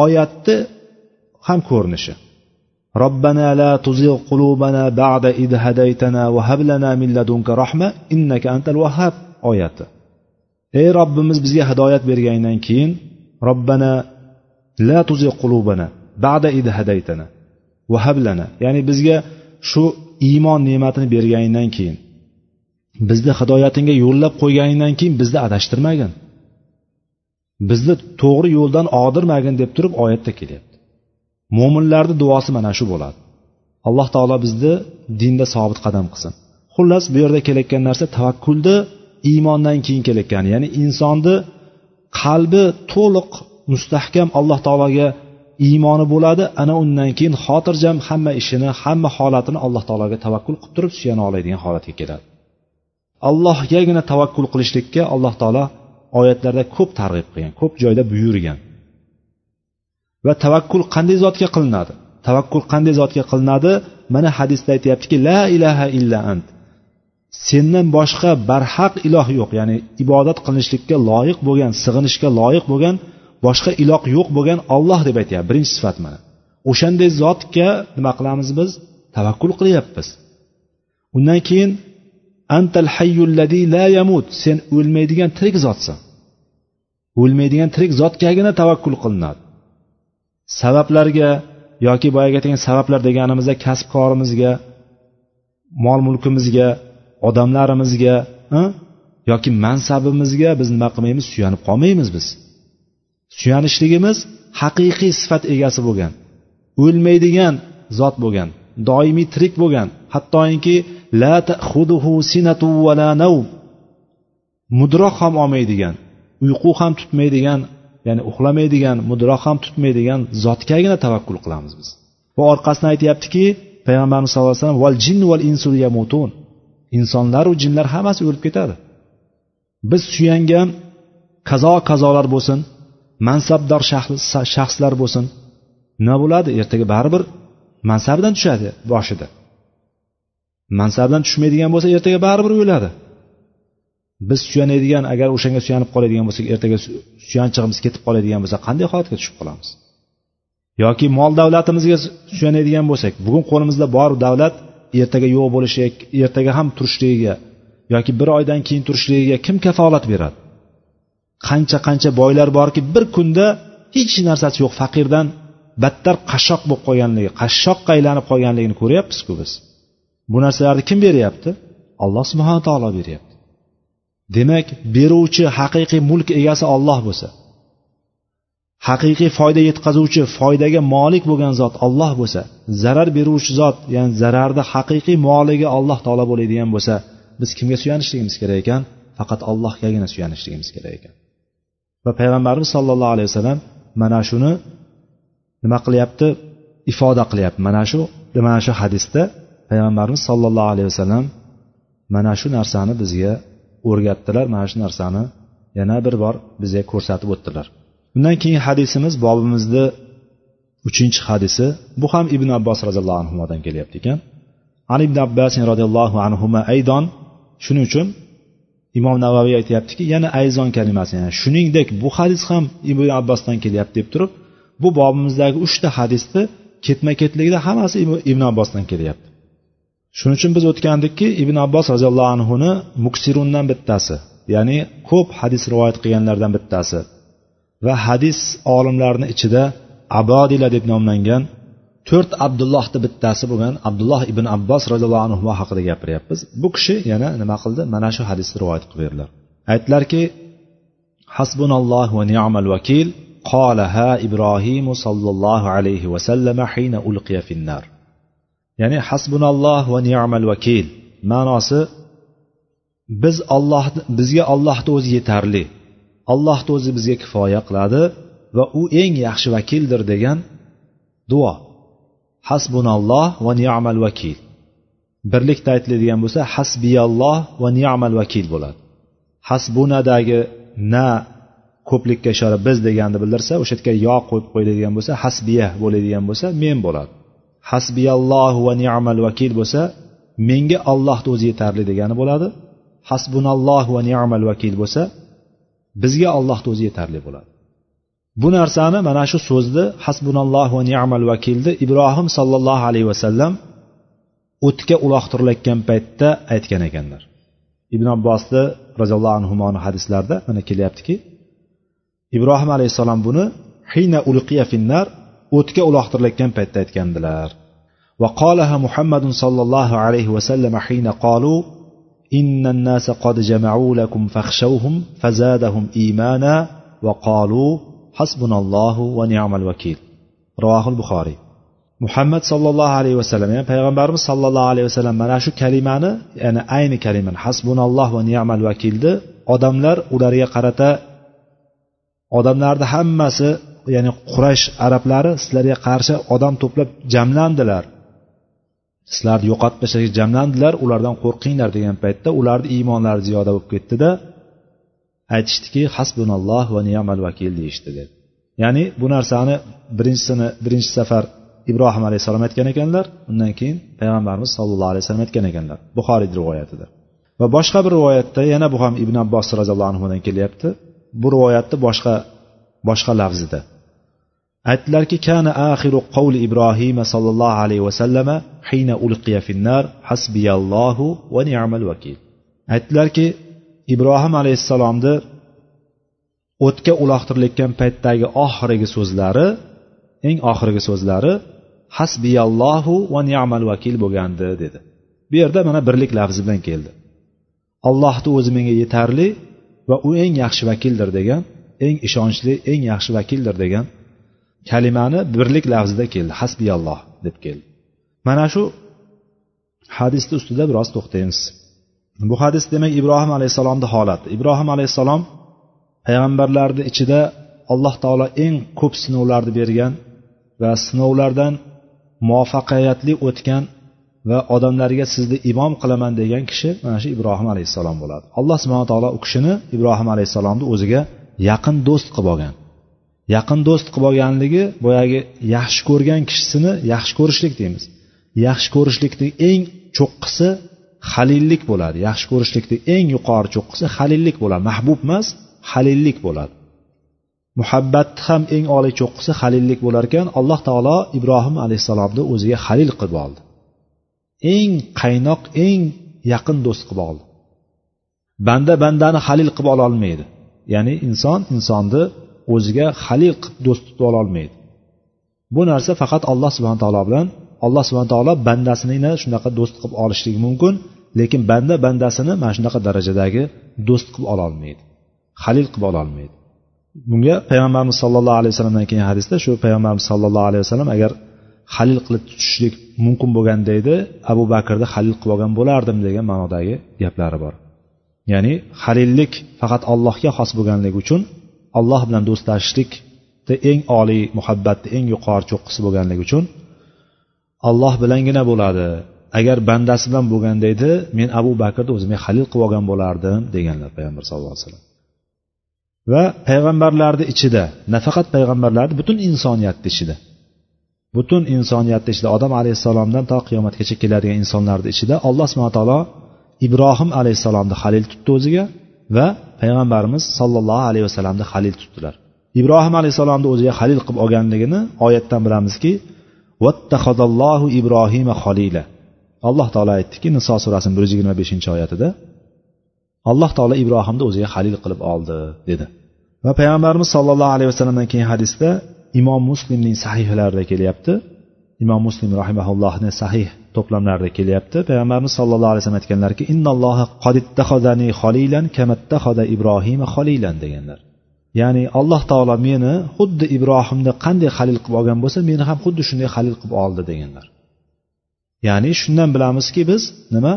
oyatni ham ko'rinishi. Robbana la tuzigh qulubana ba'da id hadaytana va hab lana min ladunka rahma innaka antal vahhab oyati. Ey robbimiz bizga hidoyat bergandan keyin robbana la tuzigh qulubana ba'da id hadaytana va hab lana ya'ni bizga shu iymon ne'matini berganingdan keyin bizni hidoyatingga yo'llab qo'yganingdan keyin bizni adashtirmagin. Bizni to'g'ri yo'ldan og'dirmagin deb turib oyatda kelyapti. Mo'minlarni duosi mana shu bo'ladi. Alloh taolo bizni dinda sobit qadam qilsin. Xullas bu yerda kelayotgan narsa tavakkulni iymondan keyin kelayotgani ya'ni insonni qalbi to'liq mustahkam alloh taologa iymoni bo'ladi. Ana undan keyin xotirjam hamma ishini hamma holatini alloh taologa tavakkul qilib turib suyana oladigan holatga keladi. Allohgagina tavakkul qilishlikka alloh taolo oyatlarda ko'p targ'ib qilgan ko'p joyda buyurgan. Va tavakkul qanday zotga qilinadi? Tavakkul qanday zotga qilinadi? Mana hadisda aytyaptiki la ilaha illa ant. Sendan boshqa barhaq iloh yo'q ya'ni ibodat qilinishlikka loyiq bo'lgan sig'inishga loyiq bo'lgan boshqa iloh yo'q bo'lgan olloh deb aytyapti birinchi sifat mana. O'shanday zotga nima qilamiz biz? Tavakkul qilyapmiz. Undan keyin antal hayyulladi la yamut. Sen o'lmaydigan tirik zotsan. O'lmaydigan tirik zotgagina tavakkul qilinadi. Sabablarga yoki boyagi aytgan sabablar deganimizda kasbkorimizga mol mulkimizga odamlarimizga yoki mansabimizga biz nima qilmaymiz? Suyanib qolmaymiz biz. Suyanishligimiz haqiqiy sifat egasi bo'lgan o'lmaydigan zot bo'lgan doimiy tirik bo'lgan. Hattoki la sinatu va la nawm. Mudroq ham olmaydigan uyqu ham tutmaydigan ya'ni uxlamaydigan mudroq ham tutmaydigan zotgagina tavakkul qilamiz biz. Va orqasidan aytyaptiki payg'ambarimiz sallallohu alayhi vasallam val jin val insul yamutun. Insonlaru jinlar hammasi o'lib ketadi. Biz suyangan kazo kazolar bo'lsin mansabdor shaxslar bo'lsin nima bo'ladi? Ertaga baribir mansabidan tushadi boshida. Mansabdan tushmaydigan bo'lsa ertaga baribir o'ladi biz suyanadigan agar o'shanga suyanib qoladigan bo'lsak ertaga suyanchig'imiz ketib qoladigan bo'lsa qanday holatga tushib qolamiz? Yoki mol davlatimizga suyanadigan bo'lsak bugun qo'limizda bor davlat ertaga yo'q bo'lishi ertaga ham turishligiga yoki bir oydan keyin turishligiga kim kafolat beradi? Qancha qancha boylar borki bir kunda hech narsasi yo'q faqirdan battar qashshoq bo'lib qolganligi qashshoqqa aylanib qolganligini ko'ryapmizku biz. Bu narsalarni kim beryapti? Alloh subhana taolo beryapti. Demak beruvchi haqiqiy mulk egasi olloh bo'lsa haqiqiy foyda yetkazuvchi foydaga molik bo'lgan zot olloh bo'lsa zarar beruvchi zot ya'ni zararni haqiqiy moligi alloh taolo bo'ladigan bo'lsa biz kimga suyanishligimiz kerak ekan? Faqat allohgagina suyanishligimiz kerak ekan. Va payg'ambarimiz sollallohu alayhi vasallam mana shuni nima qilyapti? Ifoda qilyapti. Mana shu mana shu hadisda payg'ambarimiz sollallohu alayhi vasallam mana shu narsani bizga o'rgatdilar mana shu narsani yana bir bor bizga ko'rsatib o'tdilar. Undan keyin hadisimiz bobimizni uchinchi hadisi bu ham ibn abbos roziyallohu anhudan kelyapti ekan. An ibn abbas roziyallohu anhu aydon shuning uchun imom navaviy aytyaptiki yana ayzon kalimasi yani shuningdek bu hadis ham ibn abbosdan kelyapti deb turib bu bobimizdagi uchta hadisni ketma ketligida hammasi ibn abbosdan kelyapti. Shuning uchun biz o'tgandikki ibn abbos roziyallohu anhuni muksirundan bittasi ya'ni ko'p hadis rivoyat qilganlardan bittasi. Va hadis olimlarini ichida abodila deb nomlangan to'rt abdullohni bittasi bo'lgan abdulloh ibn abbos roziyallohu anhu haqida gapiryapmiz. Bu kishi yana nima qildi? Mana shu hadisni rivoyat qilib berdilar. Aytdilarki hasbunalloh va ni'mal vakil qolaha ibrohimu sollallohu alayhi vasallam hina ulqiya finnar. Ya'ni hasbunalloh va ni'mal vakil. Ma'nosi biz olloh bizga ollohni o'zi yetarli. Ollohni o'zi bizga kifoya qiladi va u eng yaxshi vakildir degan duo. Hasbunalloh va ni'mal vakil. Birlikda aytiladigan bo'lsa hasbiyalloh va ni'mal vakil bo'ladi. Hasbunadagi na ko'plikka ishora biz deganni bildirsa o'sha yerga yo qo'yib qo'yiladigan bo'lsa hasbiya bo'ladigan bo'lsa men bo'ladi. Hasbiyalloh va ni'mal vakil bo'lsa menga ollohni o'zi yetarli degani bo'ladi. Hasbunalloh va ni'mal vakil bo'lsa bizga ollohni o'zi yetarli bo'ladi. Bu narsani mana shu so'zni hasbunalloh va ni'mal vakilni ibrohim sollallohu alayhi vasallam o'tga uloqtirilayotgan paytda aytgan ekanlar. Ibn abbosni roziyallohu anhuni hadislarida mana kelyaptiki ibrohim alayhissalom buni hina ulqiya finnar o'tga uloqtirilayotgan paytda aytgandilar وقالها محمد صلى الله عليه وسلم حين قالوا إن الناس قد جمعوا لكم فاخشوهم فزادهم إيمانا وقالوا حسبنا الله ونعم الوكيل رواه البخاري muhammad sollallohu alayhi vasallam ya'ni payg'ambarimiz sollallohu alayhi vasallam mana shu kalimani ya'ni ayni kalimani hasbunalloh va ni'mal vakilni odamlar ularga qarata odamlarni hammasi ya'ni quraysh arablari sizlarga qarshi odam to'plab jamlandilar. Sizlarni yo'qotib tashlashga jamlandilar ulardan qo'rqinglar degan paytda ularni iymonlari ziyoda bo'lib ketdida aytishdiki hasbunalloh va ni'mal vakil deyishdi dedi. Ya'ni bu narsani birinchisini birinchi safar ibrohim alayhissalom aytgan ekanlar undan keyin payg'ambarimiz sallallohu alayhi vasallam aytgan ekanlar buxoriy rivoyatida. Va boshqa bir rivoyatda yana bu ham ibn abbos roziyallohu anhudan kelyapti. Bu rivoyatni boshqa boshqa lafzida aytdilarki kana axiru qavli ibrohim sollallohu alayhi vasallama hina ulqiya finnar hasbiyallohu va ni'mal vakil. Aytdilarki ibrohim alayhissalomni o'tga uloqtirilayotgan paytdagi oxirgi so'zlari eng oxirgi so'zlari hasbiyallohu va ni'mal vakil bo'lgandi dedi. Bu yerda mana birlik lafzi bilan keldi. Allohni o'zi menga yetarli va u eng yaxshi vakildir degan eng ishonchli eng yaxshi vakildir degan kalimani birlik lafzida keldi. Hasbiyalloh deb keldi. Mana shu hadisni ustida biroz to'xtaymiz. Bu hadis demak ibrohim alayhissalomni holati. Ibrohim alayhissalom payg'ambarlarni ichida alloh taolo eng ko'p sinovlarni bergan va sinovlardan muvaffaqiyatli o'tgan va odamlarga sizni imom qilaman degan kishi mana shu ibrohim alayhissalom bo'ladi. Alloh subhana taolo u kishini ibrohim alayhissalomni o'ziga yaqin do'st qilib olgan. Yaqin do'st qilib olganligi boyagi yaxshi ko'rgan kishisini yaxshi ko'rishlik deymiz. Yaxshi ko'rishlikni eng cho'qqisi halillik bo'ladi. Yaxshi ko'rishlikni eng yuqori cho'qqisi halillik bo'ladi. Mahbub emas halillik bo'ladi. Muhabbatni ham eng oliy cho'qqisi halillik bo'lar ekan. Alloh taolo ibrohim alayhissalomni o'ziga halil qilib oldi. Eng qaynoq eng yaqin do'st qilib oldi. Banda bandani halil qilib ololmaydi ya'ni inson insonni o'ziga halil qilib do'st tutib ololmaydi. Bu narsa faqat alloh subhana taolo bilan alloh subhana taolo bandasini shunaqa do'st qilib olishligi mumkin lekin banda bandasini mana shunaqa darajadagi do'st qilib ololmaydi halil qilib ololmaydi. Bunga payg'ambarimiz sollallohu alayhi vasallamdan kelgan hadisda shu payg'ambarimiz sollallohu alayhi vasallam agar halil qilib tutishlik mumkin bo'lganda edi abu bakrni halil qilib olgan bo'lardim degan ma'nodagi gaplari bor. Ya'ni halillik faqat allohga xos bo'lganligi uchun alloh bilan do'stlashishlikni eng oliy muhabbatni eng yuqori cho'qqisi bo'lganligi uchun alloh bilangina bo'ladi agar bandasi bilan bo'lganda edi men abu bakrni o'zimga halil qilib olgan bo'lardim deganlar payg'ambar sallallohu alayhi vasallam. Va payg'ambarlarni ichida nafaqat payg'ambarlarni butun insoniyatni ichida butun insoniyatni ichida odam alayhissalomdan to qiyomatgacha keladigan insonlarni ichida alloh subhana taolo ibrohim alayhissalomni halil tutdi o'ziga va payg'ambarimiz sollallohu alayhi vasallamni halil tutdilar. Ibrohim alayhissalomni o'ziga halil qilib olganligini oyatdan bilamizki vattahadallohu ibrohima xolila alloh taolo aytdiki niso surasini bir yuz yigirma beshinchi oyatida alloh taolo ibrohimni o'ziga halil qilib oldi dedi. Va payg'ambarimiz sollallohu alayhi vasallamdan keyin hadisda imom muslimning sahihlarida kelyapti. Imom muslim rahimaullohni sahih to'plamlarida kelyapti. Payg'ambarimiz sallallohu alayhi vasallam aytganlarki innalloha qodittaxodani xolilan kamattaxoda ibrohima xolilan deganlar. Ya'ni alloh taolo meni xuddi ibrohimni qanday halil qilib olgan bo'lsa meni ham xuddi shunday halil qilib oldi deganlar. Ya'ni shundan bilamizki biz nima?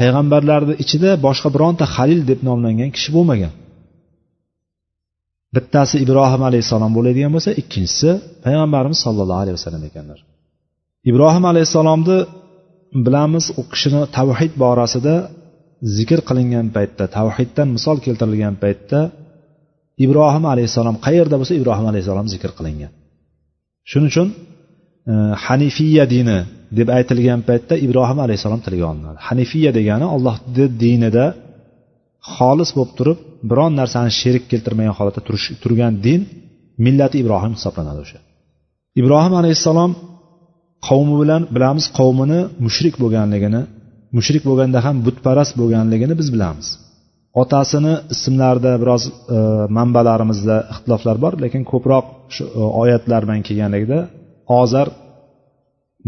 Payg'ambarlarni ichida boshqa bironta halil deb nomlangan kishi bo'lmagan. Bittasi ibrohim alayhissalom bo'ladigan bo'lsa ikkinchisi payg'ambarimiz sollallohu alayhi vasallam ekanlar. Ibrohim alayhissalomni bilamiz u kishini tavhid borasida zikr qilingan paytda tavhiddan misol keltirilgan paytda ibrohim alayhissalom qayerda bo'lsa ibrohim alayhissalom zikr qilingan. Shuning uchun e, hanifiya dini deb aytilgan paytda ibrohim alayhissalom tilga olinadi. Hanifiya degani ollohni dinida xolis bo'lib turib biron narsani sherik keltirmagan holatda turgan din millati ibrohim hisoblanadi o'sha. Ibrohim alayhissalom qavmi bilan bilamiz qavmini mushrik bo'lganligini mushrik bo'lganda ham butparast bo'lganligini biz bilamiz. Otasini ismlarida biroz e, manbalarimizda ixtiloflar bor lekin ko'proq shu e, oyatlar bilan kelganligida ozar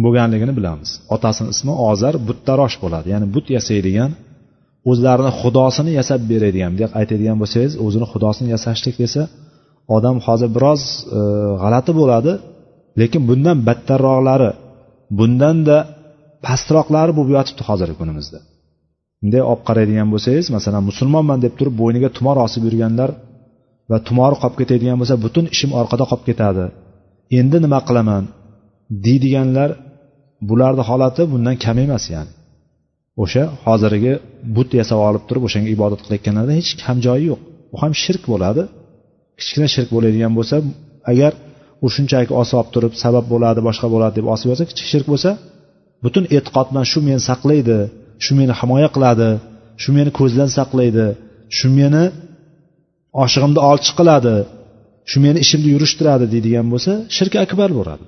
bo'lganligini bilamiz. Otasini ismi ozar buttarosh bo'ladi. Ya'ni but yasaydigan o'zlarini xudosini yasab beradigan bundoq aytadigan bo'lsangiz o'zini xudosini yasashlik desa odam hozir biroz e, g'alati bo'ladi. Lekin bundan battarroqlari bundanda pastroqlari bo'lib yotibdi hozirgi kunimizda. Bunday olib qaraydigan bo'lsangiz masalan musulmonman deb turib bo'yniga tumor osib yurganlar va tumori qolib ketadigan bo'lsa butun ishim orqada qolib ketadi. Endi nima qilaman? Deydiganlar bularni holati bundan kam emas ya'ni. O'sha hozirgi but yasab olib turib o'shanga ibodat qilayotganlarda hech kam joyi yo'q. U ham shirk bo'ladi. Kichkina shirk bo'ladigan bo'lsa agar u shunchaki osib olib turib sabab bo'ladi boshqa bo'ladi deb osib yotsa kichik shirk bo'lsa butun e'tiqod bilan shu meni saqlaydi shu meni himoya qiladi shu meni ko'zdan saqlaydi shu meni oshig'imni olchi qiladi shu meni ishimni yurishtiradi deydigan bo'lsa shirk akbar bo'ladi.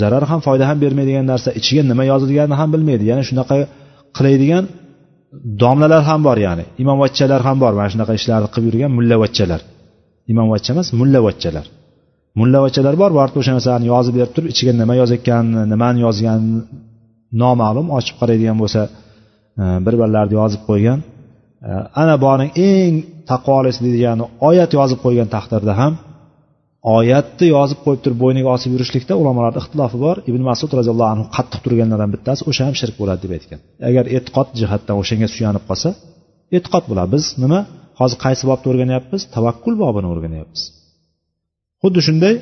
Zarar ham foyda ham bermaydigan narsa ichiga nima yozilganini ham bilmaydi. Ya'ni shunaqa qiladigan domlalar ham bor ya'ni imomvachchalar ham bor. Mana shunaqa ishlarni qilib yurgan mullavachchalar. Imomvachcha emas mullavachchalar. Mullavachchalar bor borib o'sha narsani yozib berib turib ichiga nima yozayotganini nimani yozganini noma'lum ochib qaraydigan bo'lsa e, bir birlarni yozib qo'ygan. E, ana boring eng taqvolisi deydigani oyat yozib qo'ygan taqdirda ham oyatni yozib qo'yib turib bo'yniga osib yurishlikda ulamolarni ixtilofi bor. Ibn masud roziyallohu anhu qattiq turganlardan bittasi o'sha ham shirk bo'ladi deb aytgan. Agar e'tiqod jihatdan o'shanga suyanib qolsa e'tiqod bo'ladi. Biz nima? Hozir qaysi bobni o'rganyapmiz? Tavakkul bobini o'rganyapmiz. Xuddi shunday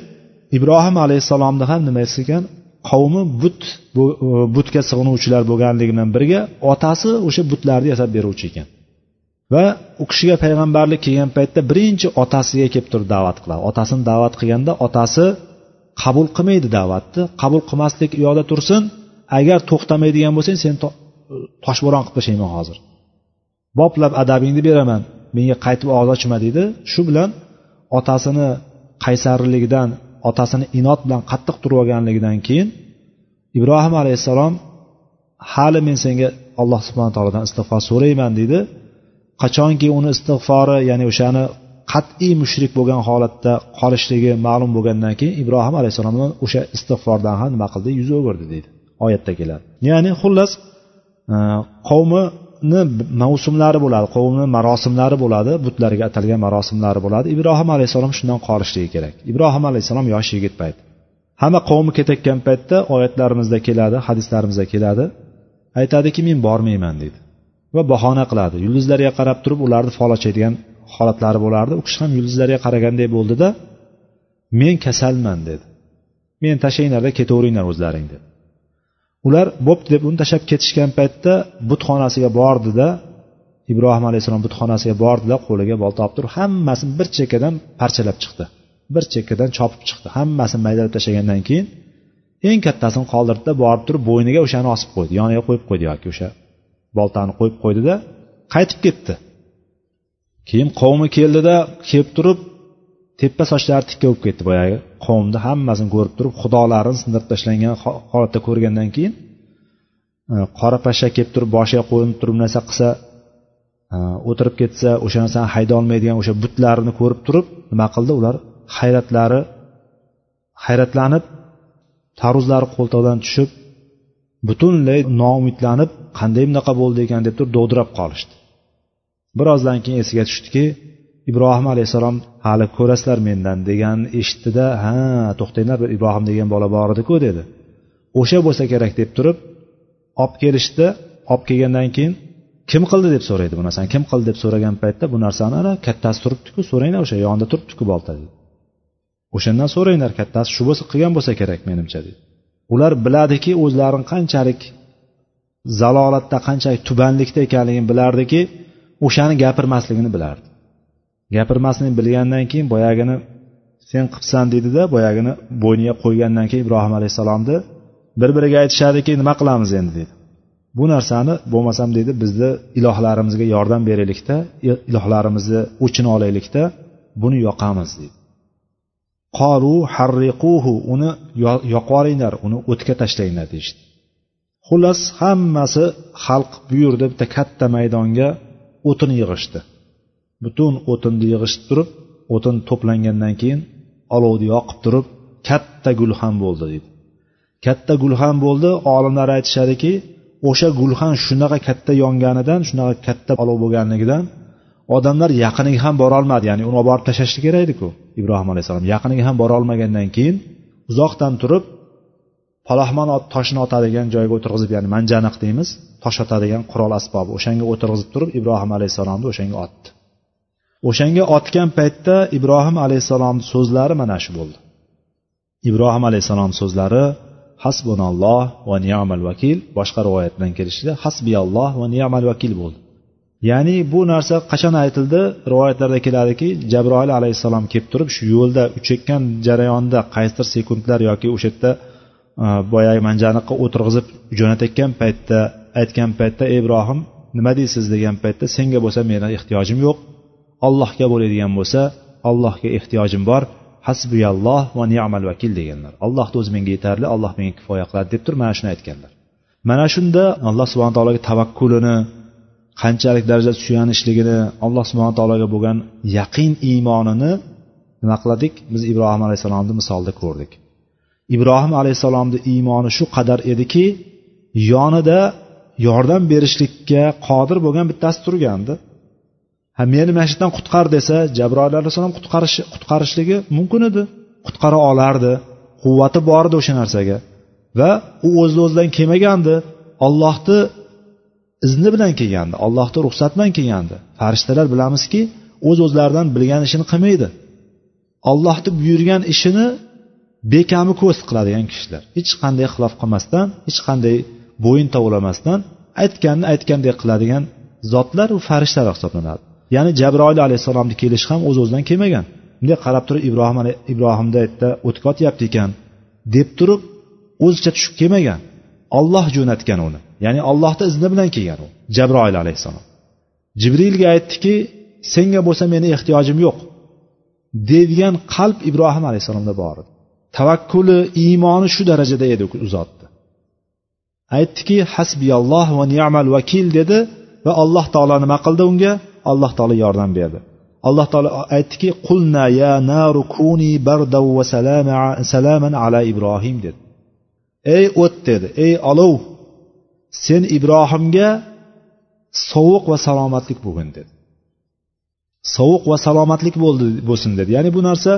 ibrohim alayhissalomni ham nimasi ekan qavmi but e, butga sig'inuvchilar bo'lganligi bilan birga otasi o'sha butlarni yasab beruvchi ekan. Va u kishiga payg'ambarlik kelgan paytda birinchi otasiga kelib turib da'vat qiladi. Otasini da'vat qilganda otasi qabul qilmaydi da'vatni qabul qilmaslik u yoqda tursin. Agar to'xtamaydigan bo'lsang seni e, toshbo'ron qilib tashlayman hozir. Boplab adabingni beraman. Menga qaytib og'iz ochma deydi. Shu bilan otasini qaysarligidan otasini inot bilan qattiq turib olganligidan keyin ibrohim alayhissalom hali men senga alloh subhana taolodan istig'for so'rayman deydi. Qachonki uni istig'fori ya'ni o'shani qat'iy mushrik bo'lgan holatda qolishligi ma'lum bo'lgandan keyin ibrohim alayhissalom o'sha istig'fordan ham nima qildi? Yuz o'girdi deydi oyatda keladi ya'ni xullas e, qavmi qavmini mavsumlari bo'ladi qavmni marosimlari bo'ladi butlarga atalgan marosimlari bo'ladi. Ibrohim alayhissalom shundan qolishligi kerak. Ibrohim alayhissalom yosh yigit payt hamma qavmi ketayotgan paytda oyatlarimizda keladi hadislarimizda keladi. Aytadiki men bormayman deydi va bahona qiladi. Yulduzlarga qarab turib ularni fol ochadigan holatlari bo'lardi. U kishi ham yulduzlarga qaraganday bo'ldida men kasalman dedi. Meni tashlanglarda ketaveringlar o'zlaring dedi. Ular bo'pti deb uni tashlab ketishgan paytda butxonasiga bordida ibrohim alayhissalom butxonasiga bordida qo'liga bolta olib turib hammasini bir chekkadan parchalab chiqdi. Bir chekkadan chopib chiqdi. Hammasini maydalab tashlagandan keyin eng kattasini qoldirdida borib turib bo'yniga o'shani osib qo'ydi. Yoniga qo'yib qo'ydi yoki o'sha boltani qo'yib qo'ydida qaytib ketdi. Keyin qavmi keldida kelib turib tepa sochlari tikka bo'lib ketdi boyagi. Qavmni hammasini ko'rib turib xudolarini sindirib tashlangan holatda ko'rgandan keyin e, qora pashsha kelib turib boshiga qo'yinib turib narsa qilsa e, o'tirib ketsa o'sha narsani haydolmaydigan o'sha butlarini ko'rib turib nima qildi? Ular hayratlari hayratlanib taruzlari qo'ltig'idan tushib butunlay noumidlanib qanday bunaqa bo'ldi ekan deb turib dovdirab qolishdi. Birozdan keyin esiga tushdiki ibrohim alayhissalom hali ko'rasizlar mendan deganini eshitdida ha to'xtanglar bir ibrohim degan bola bor ediku dedi. O'sha bo'lsa kerak deb turib olib kelishdi. Olib kelgandan keyin kim qildi? deb so'raydi bu narsani kim qildi? deb so'ragan paytda bu narsani ana kattasi turibdiku so'ranglar o'sha yonida turibdiku bolta deydi o'shandan so'ranglar kattasi shu bo'lsa qilgan bo'lsa kerak menimcha deydi ular biladiki o'zlarini qanchalik zalolatda qanchalik tubanlikda ekanligini bilardiki o'shani gapirmasligini bilardi gapirmasligini bilgandan keyin boyagini sen qilibsan deydida boyagini bo'yniga qo'ygandan keyin ibrohim alayhissalomni bir biriga aytishadiki nima qilamiz endi deydi bu narsani bo'lmasam deydi bizni ilohlarimizga yordam beraylikda ilohlarimizni o'chini olaylikda buni yoqamiz deydi qolu harriquhu uni yoqvoringlar uni o'tga tashlanglar deyishdi. Xullas hammasi xalq buyurdi bitta katta maydonga o'tin yig'ishdi. Butun o'tinni yig'ishib turib o'tin to'plangandan keyin olovni yoqib turib katta gulxan bo'ldi deydi. Katta gulxan bo'ldi olimlar aytishadiki o'sha gulxan shunaqa katta yonganidan shunaqa katta olov bo'lganligidan odamlar yaqiniga ham borolmadi ya'ni uni olib borib tashlashli kerak ediku ibrohim alayhissalom. Yaqiniga ham borolmagandan keyin uzoqdan turib palaxmon toshini otadigan joyga o'tirg'izib ya'ni manjaniq deymiz tosh otadigan qurol asbobi o'shanga o'tirg'izib turib ibrohim alayhissalomni o'shanga otdi. O'shanga otgan paytda ibrohim alayhissalomni so'zlari mana shu bo'ldi. Ibrohim alayhissalom so'zlari hasbunalloh va ni'mal vakil boshqa rivoyatdan kelishida hasbiyalloh va ni'mal vakil bo'ldi. Ya'ni bu narsa qachon aytildi? Rivoyatlarda keladiki jabroil alayhissalom kelib turib shu yo'lda uchayotgan jarayonda qaysidir sekundlar yoki o'sha yerda e, boyagi manjaniqqa o'tirg'izib jo'natayotgan paytda aytgan paytda ey ibrohim nima deysiz? degan paytda senga bo'lsa meni ehtiyojim yo'q. Allohga bo'ladigan bo'lsa allohga ehtiyojim bor. Hasbiyalloh va ni'mal vakil deganlar. Allohni o'zi menga yetarli alloh menga kifoya qiladi deb turib mana shuni aytganlar. Mana shunda alloh subhana taologa tavakkulini qanchalik darajada suyanishligini alloh subhana taologa bo'lgan yaqin iymonini nima qildik? Biz ibrohim alayhissalomni misolida ko'rdik. Ibrohim alayhissalomni iymoni shu qadar ediki yonida yordam berishlikka qodir bo'lgan bittasi turgandi. Ha meni mana shu yerdan qutqar desa jabroil alayhissalom qutqarish qutqarishligi mumkin edi. Qutqara olardi. Quvvati bor edi o'sha narsaga. Va u o'z o'zidan kelmagandi. Ollohni izni bilan kelgandi. Allohni ruxsati bilan kelgandi. Farishtalar bilamizki o'z o'zlaridan bilgan ishini qilmaydi. Ollohni buyurgan ishini bekami ko'st qiladigan kishilar. Hech qanday xilof qilmasdan hech qanday bo'yin tovlamasdan aytganini aytgandek qiladigan zotlar u farishtalar hisoblanadi. Ya'ni jabroil alayhissalomni kelishi ham o'z o'zidan kelmagan. Bunday qarab turib ibrohim ibrohimda yerda o'tga otyapti ekan deb turib o'zicha tushib kelmagan. Olloh jo'natgan uni. Ya'ni ollohni izni bilan kelgan u jabroil alayhissalom. Jibrilga aytdiki senga bo'lsa meni ehtiyojim yo'q deydigan qalb ibrohim alayhissalomda bor edi. Tavakkuli iymoni shu darajada edi u zotni aytdiki hasbiyalloh va ni'mal vakil dedi va alloh taolo nima qildi unga. Alloh taolo yordam berdi. Alloh taolo aytdiki qulna ya naru kuni bardav va salaman ala ibrohim dedi. Ey o't dedi. Ey olov sen ibrohimga sovuq va salomatlik bo'lgin dedi. Sovuq va salomatlik bo'ldi bo'lsin dedi. Ya'ni bu narsa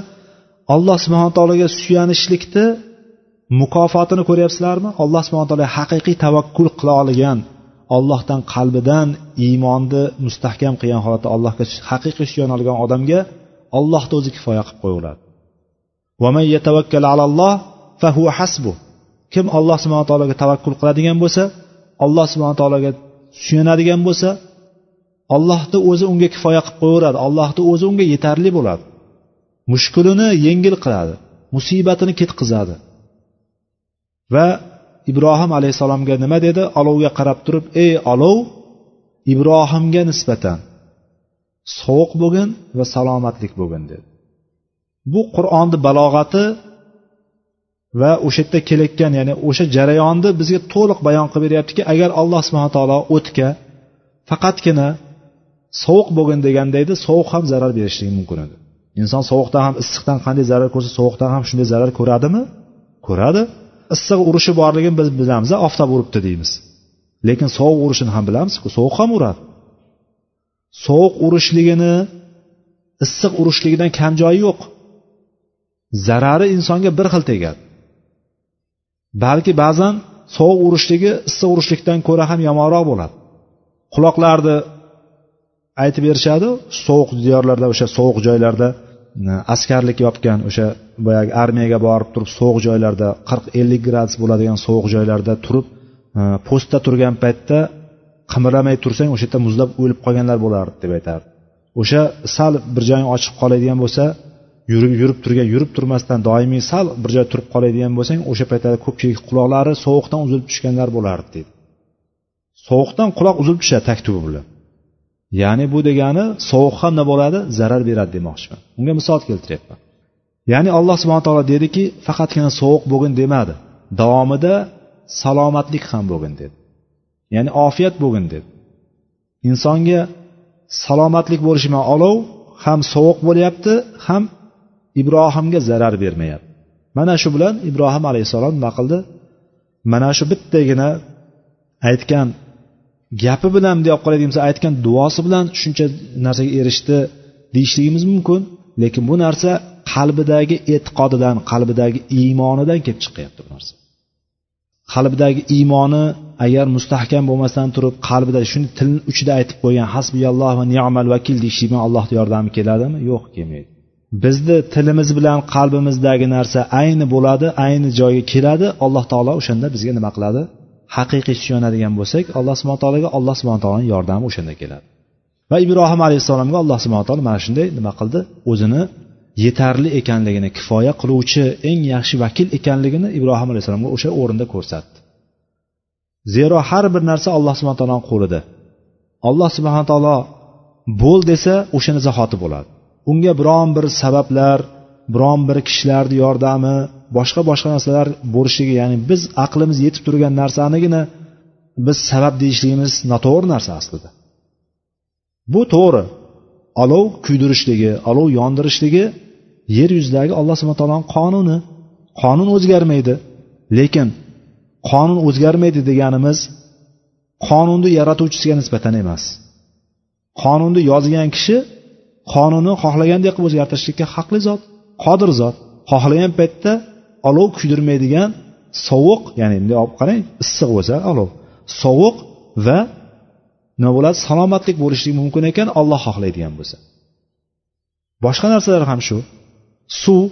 alloh subhana taologa suyanishlikni mukofotini ko'ryapsizlarmi? Alloh subhana taolo haqiqiy tavakkul qila olgan ollohdan qalbidan iymonni mustahkam qilgan holatda allohga haqiqiy suyana olgan odamga ollohni o'zi kifoya qilib qo'yaveradi kim olloh subhana taologa tavakkul qiladigan bo'lsa olloh subhana taologa suyanadigan bo'lsa ollohni o'zi unga kifoya qilib qo'yaveradi. Ollohni o'zi unga yetarli bo'ladi. Mushkulini yengil qiladi. Musibatini ketqizadi. Va ibrohim alayhissalomga nima dedi? Olovga qarab turib ey olov ibrohimga nisbatan sovuq bo'lgin va salomatlik bo'lgin dedi. Bu qur'onni balog'ati va o'sha yerda kelayotgan ya'ni o'sha jarayonni bizga to'liq bayon qilib beryaptiki agar alloh subhana taolo o'tga faqatgina sovuq bo'lgin deganda edi sovuq ham zarar berishligi mumkin edi. Inson sovuqdan ham issiqdan qanday zarar ko'rsa sovuqdan ham shunday zarar ko'radimi? Ko'radi. Issiq urishi borligini biz bilamiz oftob uribdi deymiz. Lekin sovuq urishini ham bilamizku sovuq ham uradi sovuq urishligini issiq urishligidan kam joyi yo'q. Zarari insonga bir xil tegadi. Balki ba'zan sovuq urishligi issiq urishlikdan ko'ra ham yomonroq bo'ladi. Quloqlarni aytib berishadi sovuq diyorlarda o'sha sovuq joylarda askarlik yopgan o'sha boyagi armiyaga borib turib sovuq joylarda qirq ellik gradus bo'ladigan sovuq joylarda turib postda turgan paytda qimirlamay tursang o'sha yerda muzlab o'lib qolganlar bo'lardi deb aytardi. O'sha sal bir joying ochiq qoladigan bo'lsa yurib yurib turgan yurib turmasdan doimiy sal bir joyda turib qoladigan bo'lsang o'sha paytlarda ko'pchilik quloqlari sovuqdan uzilib tushganlar bo'lardi deydi sovuqdan quloq uzilib tushadi taktubi bilan. Ya'ni bu degani sovuq ham nima bo'ladi zarar beradi demoqchiman unga misol keltiryapman. Ya'ni alloh subhana taolo dediki faqatgina sovuq bo'lgin demadi. Davomida salomatlik ham bo'lgin dedi. Ya'ni ofiyat bo'lgin dedi. Insonga salomatlik bo'lishi bilan olov ham sovuq bo'lyapti ham ibrohimga zarar bermayapti. Mana shu bilan ibrohim alayhissalom nima qildi? Mana shu bittagina aytgan gapi bilan bunday olib qoladigan bo'lsa aytgan duosi bilan shuncha narsaga erishdi deyishligimiz mumkin. Lekin bu narsa qalbidagi e'tiqodidan qalbidagi iymonidan kelib chiqyapti bu narsa. Qalbidagi iymoni agar mustahkam bo'lmasdan turib qalbida shuni tilni uchida aytib qo'ygan hasbiyalloh va ni'mal vakil deyishlik bilan allohni yordami keladimi? Yo'q kelmaydi. Bizni tilimiz bilan qalbimizdagi narsa ayni bo'ladi ayni joyga keladi alloh taolo o'shanda bizga nima qiladi? Haqiqiy suyanadigan bo'lsak alloh subhana taologa alloh subhana taoloni yordami o'shanda keladi. Va ibrohim alayhissalomga alloh subhana taolo mana shunday nima qildi? O'zini yetarli ekanligini kifoya qiluvchi eng yaxshi vakil ekanligini ibrohim alayhissalomga o'sha o'rinda ko'rsatdi. Zero har bir narsa alloh subhana taoloni qo'lida. Alloh subhana taolo bo'l desa o'shani zahoti bo'ladi. Unga biron bir sabablar biron bir kishilarni yordami boshqa boshqa narsalar bo'lishligi ya'ni biz aqlimiz yetib turgan narsanigina biz sabab deyishligimiz noto'g'ri narsa aslida. Bu to'g'ri. Olov kuydirishligi olov yondirishligi yer yuzidagi alloh subhana taoloni qonuni. Qonun o'zgarmaydi lekin qonun o'zgarmaydi deganimiz qonunni yaratuvchisiga nisbatan emas. Qonunni yozgan kishi qonunni xohlagandek qilib o'zgartirishlikka haqli zot qodir zot. Xohlagan paytda olov kuydirmaydigan sovuq ya'ni bunday olib qarang issiq bo'lsa olov sovuq va nima bo'ladi salomatlik bo'lishligi mumkin ekan olloh xohlaydigan bo'lsa. Boshqa narsalar ham shu. Suv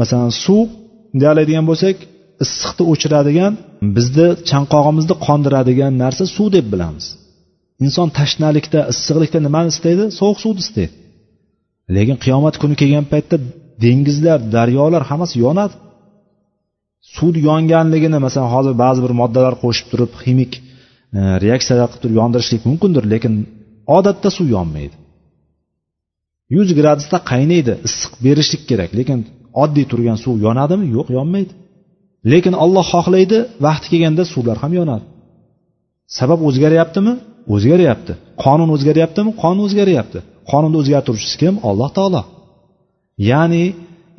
masalan suv bunday oladigan bo'lsak issiqni o'chiradigan bizni chanqog'imizni qondiradigan narsa suv deb bilamiz. Inson tashnalikda issiqlikda nimani istaydi? Sovuq suvni istaydi. Lekin qiyomat kuni kelgan paytda dengizlar daryolar hammasi yonadi. Suv yonganligini masalan hozir ba'zi bir moddalar qo'shib turib ximik e, reaksiyalar qilib turib yondirishlik mumkindir lekin odatda suv yonmaydi. Yuz gradusda qaynaydi issiq berishlik kerak lekin oddiy turgan suv yonadimi? Yo'q yonmaydi. Lekin olloh xohlaydi vaqti kelganda suvlar ham yonadi. Sabab o'zgaryaptimi? O'zgaryapti. Qonun o'zgaryaptimi? Qonun o'zgaryapti. Qonunni o'zgartiruvchisi kim? Alloh taolo. Ya'ni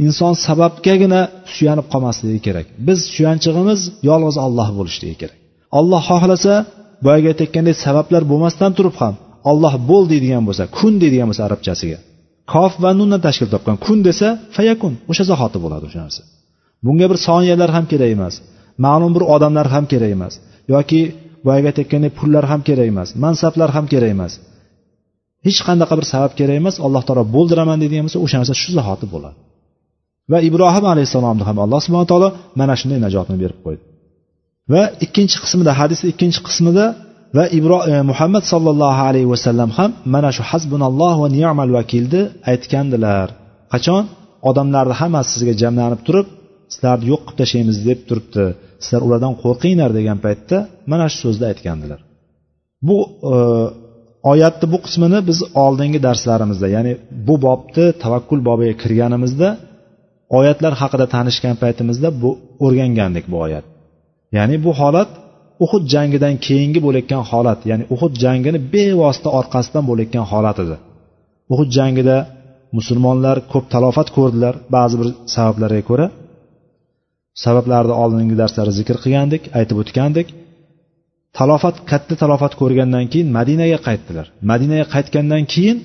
inson sababgagina suyanib qolmasligi kerak. Biz suyanchig'imiz yolg'iz olloh bo'lishligi kerak. Olloh xohlasa boyagi aytayotgandek sabablar bo'lmasdan turib ham olloh bo'l deydigan bo'lsa kun deydigan bo'lsa arabchasiga kof va nundan tashkil topgan kun desa fayakun o'sha zahoti bo'ladi o'sha narsa. Bunga bir soniyalar ham kerak emas ma'lum bir odamlar ham kerak emas yoki boyagi aytayotgandek pullar ham kerak emas mansablar ham kerak emas. Hech qanaqa bir sabab kerak emas alloh taolo bo'ldiraman deydigan bo'lsa o'sha narsa shu zahoti bo'ladi. Va ibrohim alayhissalomni ham alloh subhana taolo mana shunday najotni berib qo'ydi. Va ikkinchi qismida hadisni ikkinchi qismida va ibro e, muhammad sollallohu alayhi vasallam ham mana shu hasbunalloh va ni'mal vakilni aytgandilar. Qachon? Odamlarni hammasi sizga jamlanib turib sizlarni yo'q qilib tashlaymiz deb turibdi. Sizlar ulardan qo'rqinglar degan paytda mana shu so'zni aytgandilar. Bu e, oyatni bu qismini biz oldingi darslarimizda ya'ni bu bobni tavakkul bobiga kirganimizda oyatlar haqida tanishgan paytimizda bu o'rgangandik bu oyat. Ya'ni bu holat uhud jangidan keyingi bo'layotgan holat ya'ni uhud jangini bevosita orqasidan bo'layotgan holat edi. Uhud jangida musulmonlar ko'p talofat ko'rdilar ba'zi bir sabablarga ko'ra. Sabablarni oldingi darslarda zikr qilgandik aytib o'tgandik. Talofat katta talofat ko'rgandan keyin madinaga qaytdilar. Madinaga qaytgandan keyin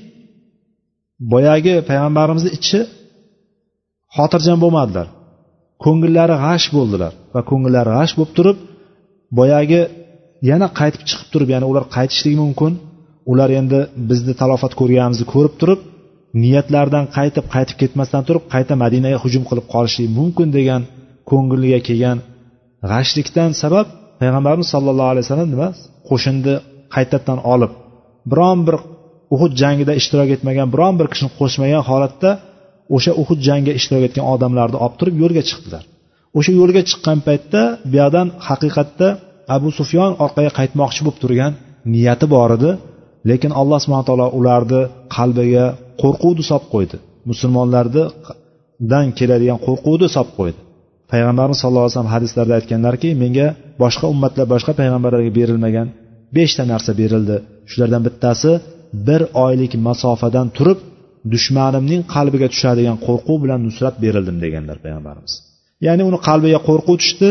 boyagi payg'ambarimizni ichi xotirjam bo'lmadilar. Ko'ngillari g'ash bo'ldilar va ko'ngillari g'ash bo'lib turib boyagi yana qaytib chiqib turib ya'ni ular qaytishligi mumkin. Ular endi bizni talofat ko'rganimizni ko'rib turib niyatlaridan qaytib qaytib ketmasdan turib qayta madinaga hujum qilib qolishligi mumkin degan ko'ngilga kelgan g'ashlikdan sabab payg'ambarimiz sollallohu alayhi vasallam nima? Qo'shinni qaytadan olib. Biron bir uhud jangida ishtirok etmagan biron bir kishini qo'shmagan holatda o'sha uhud jangiga ishtirok etgan odamlarni olib turib yo'lga chiqdilar. O'sha yo'lga chiqqan paytda buyoqdan haqiqatda abu sufyon orqaga qaytmoqchi bo'lib turgan niyati bor edi. Lekin alloh subhana taolo ularni qalbiga qo'rquvni solib qo'ydi. Musulmonlardan keladigan qo'rquvni solib qo'ydi. Payg'ambarimiz sallallohu alayhi vasallam hadislarda aytganlarki menga boshqa ummatlar boshqa payg'ambarlarga berilmagan beshta narsa berildi. Shulardan bittasi bir oylik masofadan turib dushmanimning qalbiga tushadigan qo'rquv bilan nusrat berildim deganlar payg'ambarimiz. Ya'ni uni qalbiga qo'rquv tushdi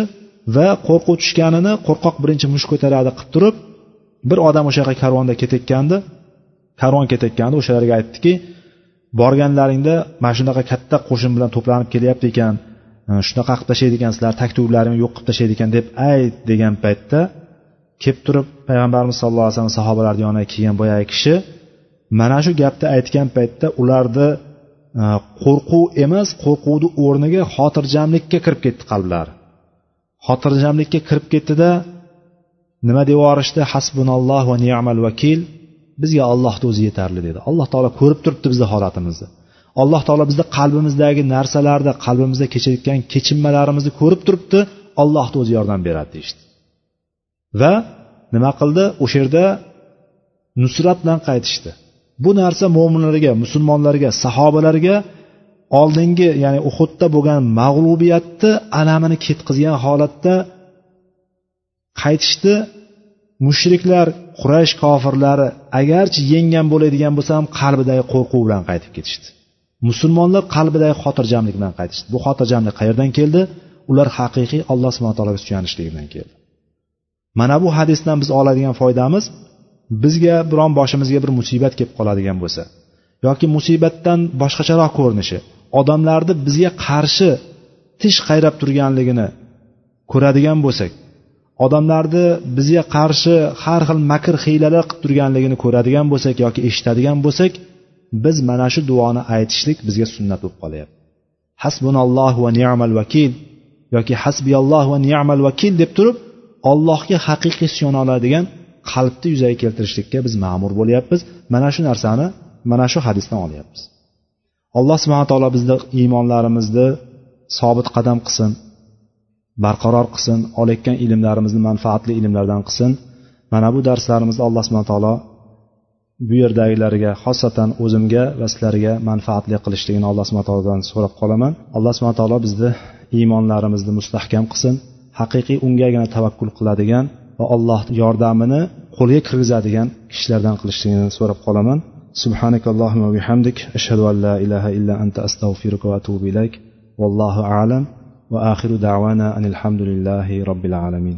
va qo'rquv tushganini qo'rqoq birinchi mush ko'taradi qilib turib bir odam o'sha yoqqa karvonda ketayotgandi karvon ketayotgandi o'shalarga aytdiki borganlaringda mana shunaqa katta qo'shin bilan to'planib kelyapti ekan e, shunaqa qilib tashlaydi ekansizlar taktublarimni yo'q qilib tashlaydi ekan deb ayt degan paytda kelib turib payg'ambarimiz sallallohu alayhi vasallam sahobalarni yoniga kelgan boyagi kishi mana shu gapni aytgan paytda ularni e, qo'rquv emas qo'rquvni o'rniga xotirjamlikka kirib ketdi qalblari xotirjamlikka kirib ketdida nima deb yuborishdi? Hasbunalloh va ni'mal vakil. Bizga ollohni o'zi yetarli dedi. Alloh taolo ko'rib turibdi bizni holatimizni. Alloh taolo bizni qalbimizdagi narsalarni qalbimizda kechayotgan kechinmalarimizni ko'rib turibdi. Allohni o'zi yordam beradi deyishdi. Va nima qildi? O'sha yerda nusrat bilan qaytishdi. Bu narsa mo'minlarga musulmonlarga sahobalarga oldingi ya'ni uhudda bo'lgan mag'lubiyatni alamini ketqizgan holatda qaytishdi. Mushriklar quraysh kofirlari agarchi yenggan bo'ladigan bo'lsa ham qalbidagi qo'rquv bilan qaytib ketishdi. Musulmonlar qalbidagi xotirjamlik bilan qaytishdi. Bu xotirjamlik qayerdan keldi? Ular haqiqiy alloh subhana taologa suyanishligidan keldi. Mana bu hadisdan biz oladigan foydamiz bizga biron boshimizga bir musibat kelib qoladigan bo'lsa yoki musibatdan boshqacharoq ko'rinishi odamlarni bizga qarshi tish qayrab turganligini ko'radigan bo'lsak odamlarni bizga qarshi har xil makr hiylalar qilib turganligini ko'radigan bo'lsak yoki eshitadigan bo'lsak biz mana shu duoni aytishlik bizga sunnat bo'lib qolyapti. Hasbunalloh va ni'mal vakil yoki hasbiyalloh va ni'mal vakil deb turib ollohga haqiqiy suyana oladigan qalbni yuzaga keltirishlikka biz ma'mur bo'lyapmiz. Mana shu narsani mana shu hadisdan olyapmiz. Alloh subhana taolo bizni iymonlarimizni sobit qadam qilsin barqaror qilsin olayotgan ilmlarimizni manfaatli ilmlardan qilsin. Mana bu darslarimizni alloh subhana taolo bu yerdagilarga xosatan o'zimga va sizlarga manfaatli qilishligini alloh subhana taolodan so'rab qolaman. Alloh subhana taolo bizni iymonlarimizni mustahkam qilsin haqiqiy ungagina tavakkul qiladigan va alloh yordamini qo'lga kirgizadigan kishilardan qilishligini so'rab qolaman سبحانك اللهم وبحمدك أشهد أن لا إله إلا أنت أستغفرك وأتوب إليك والله أعلم وآخر دعوانا أن الحمد لله رب العالمين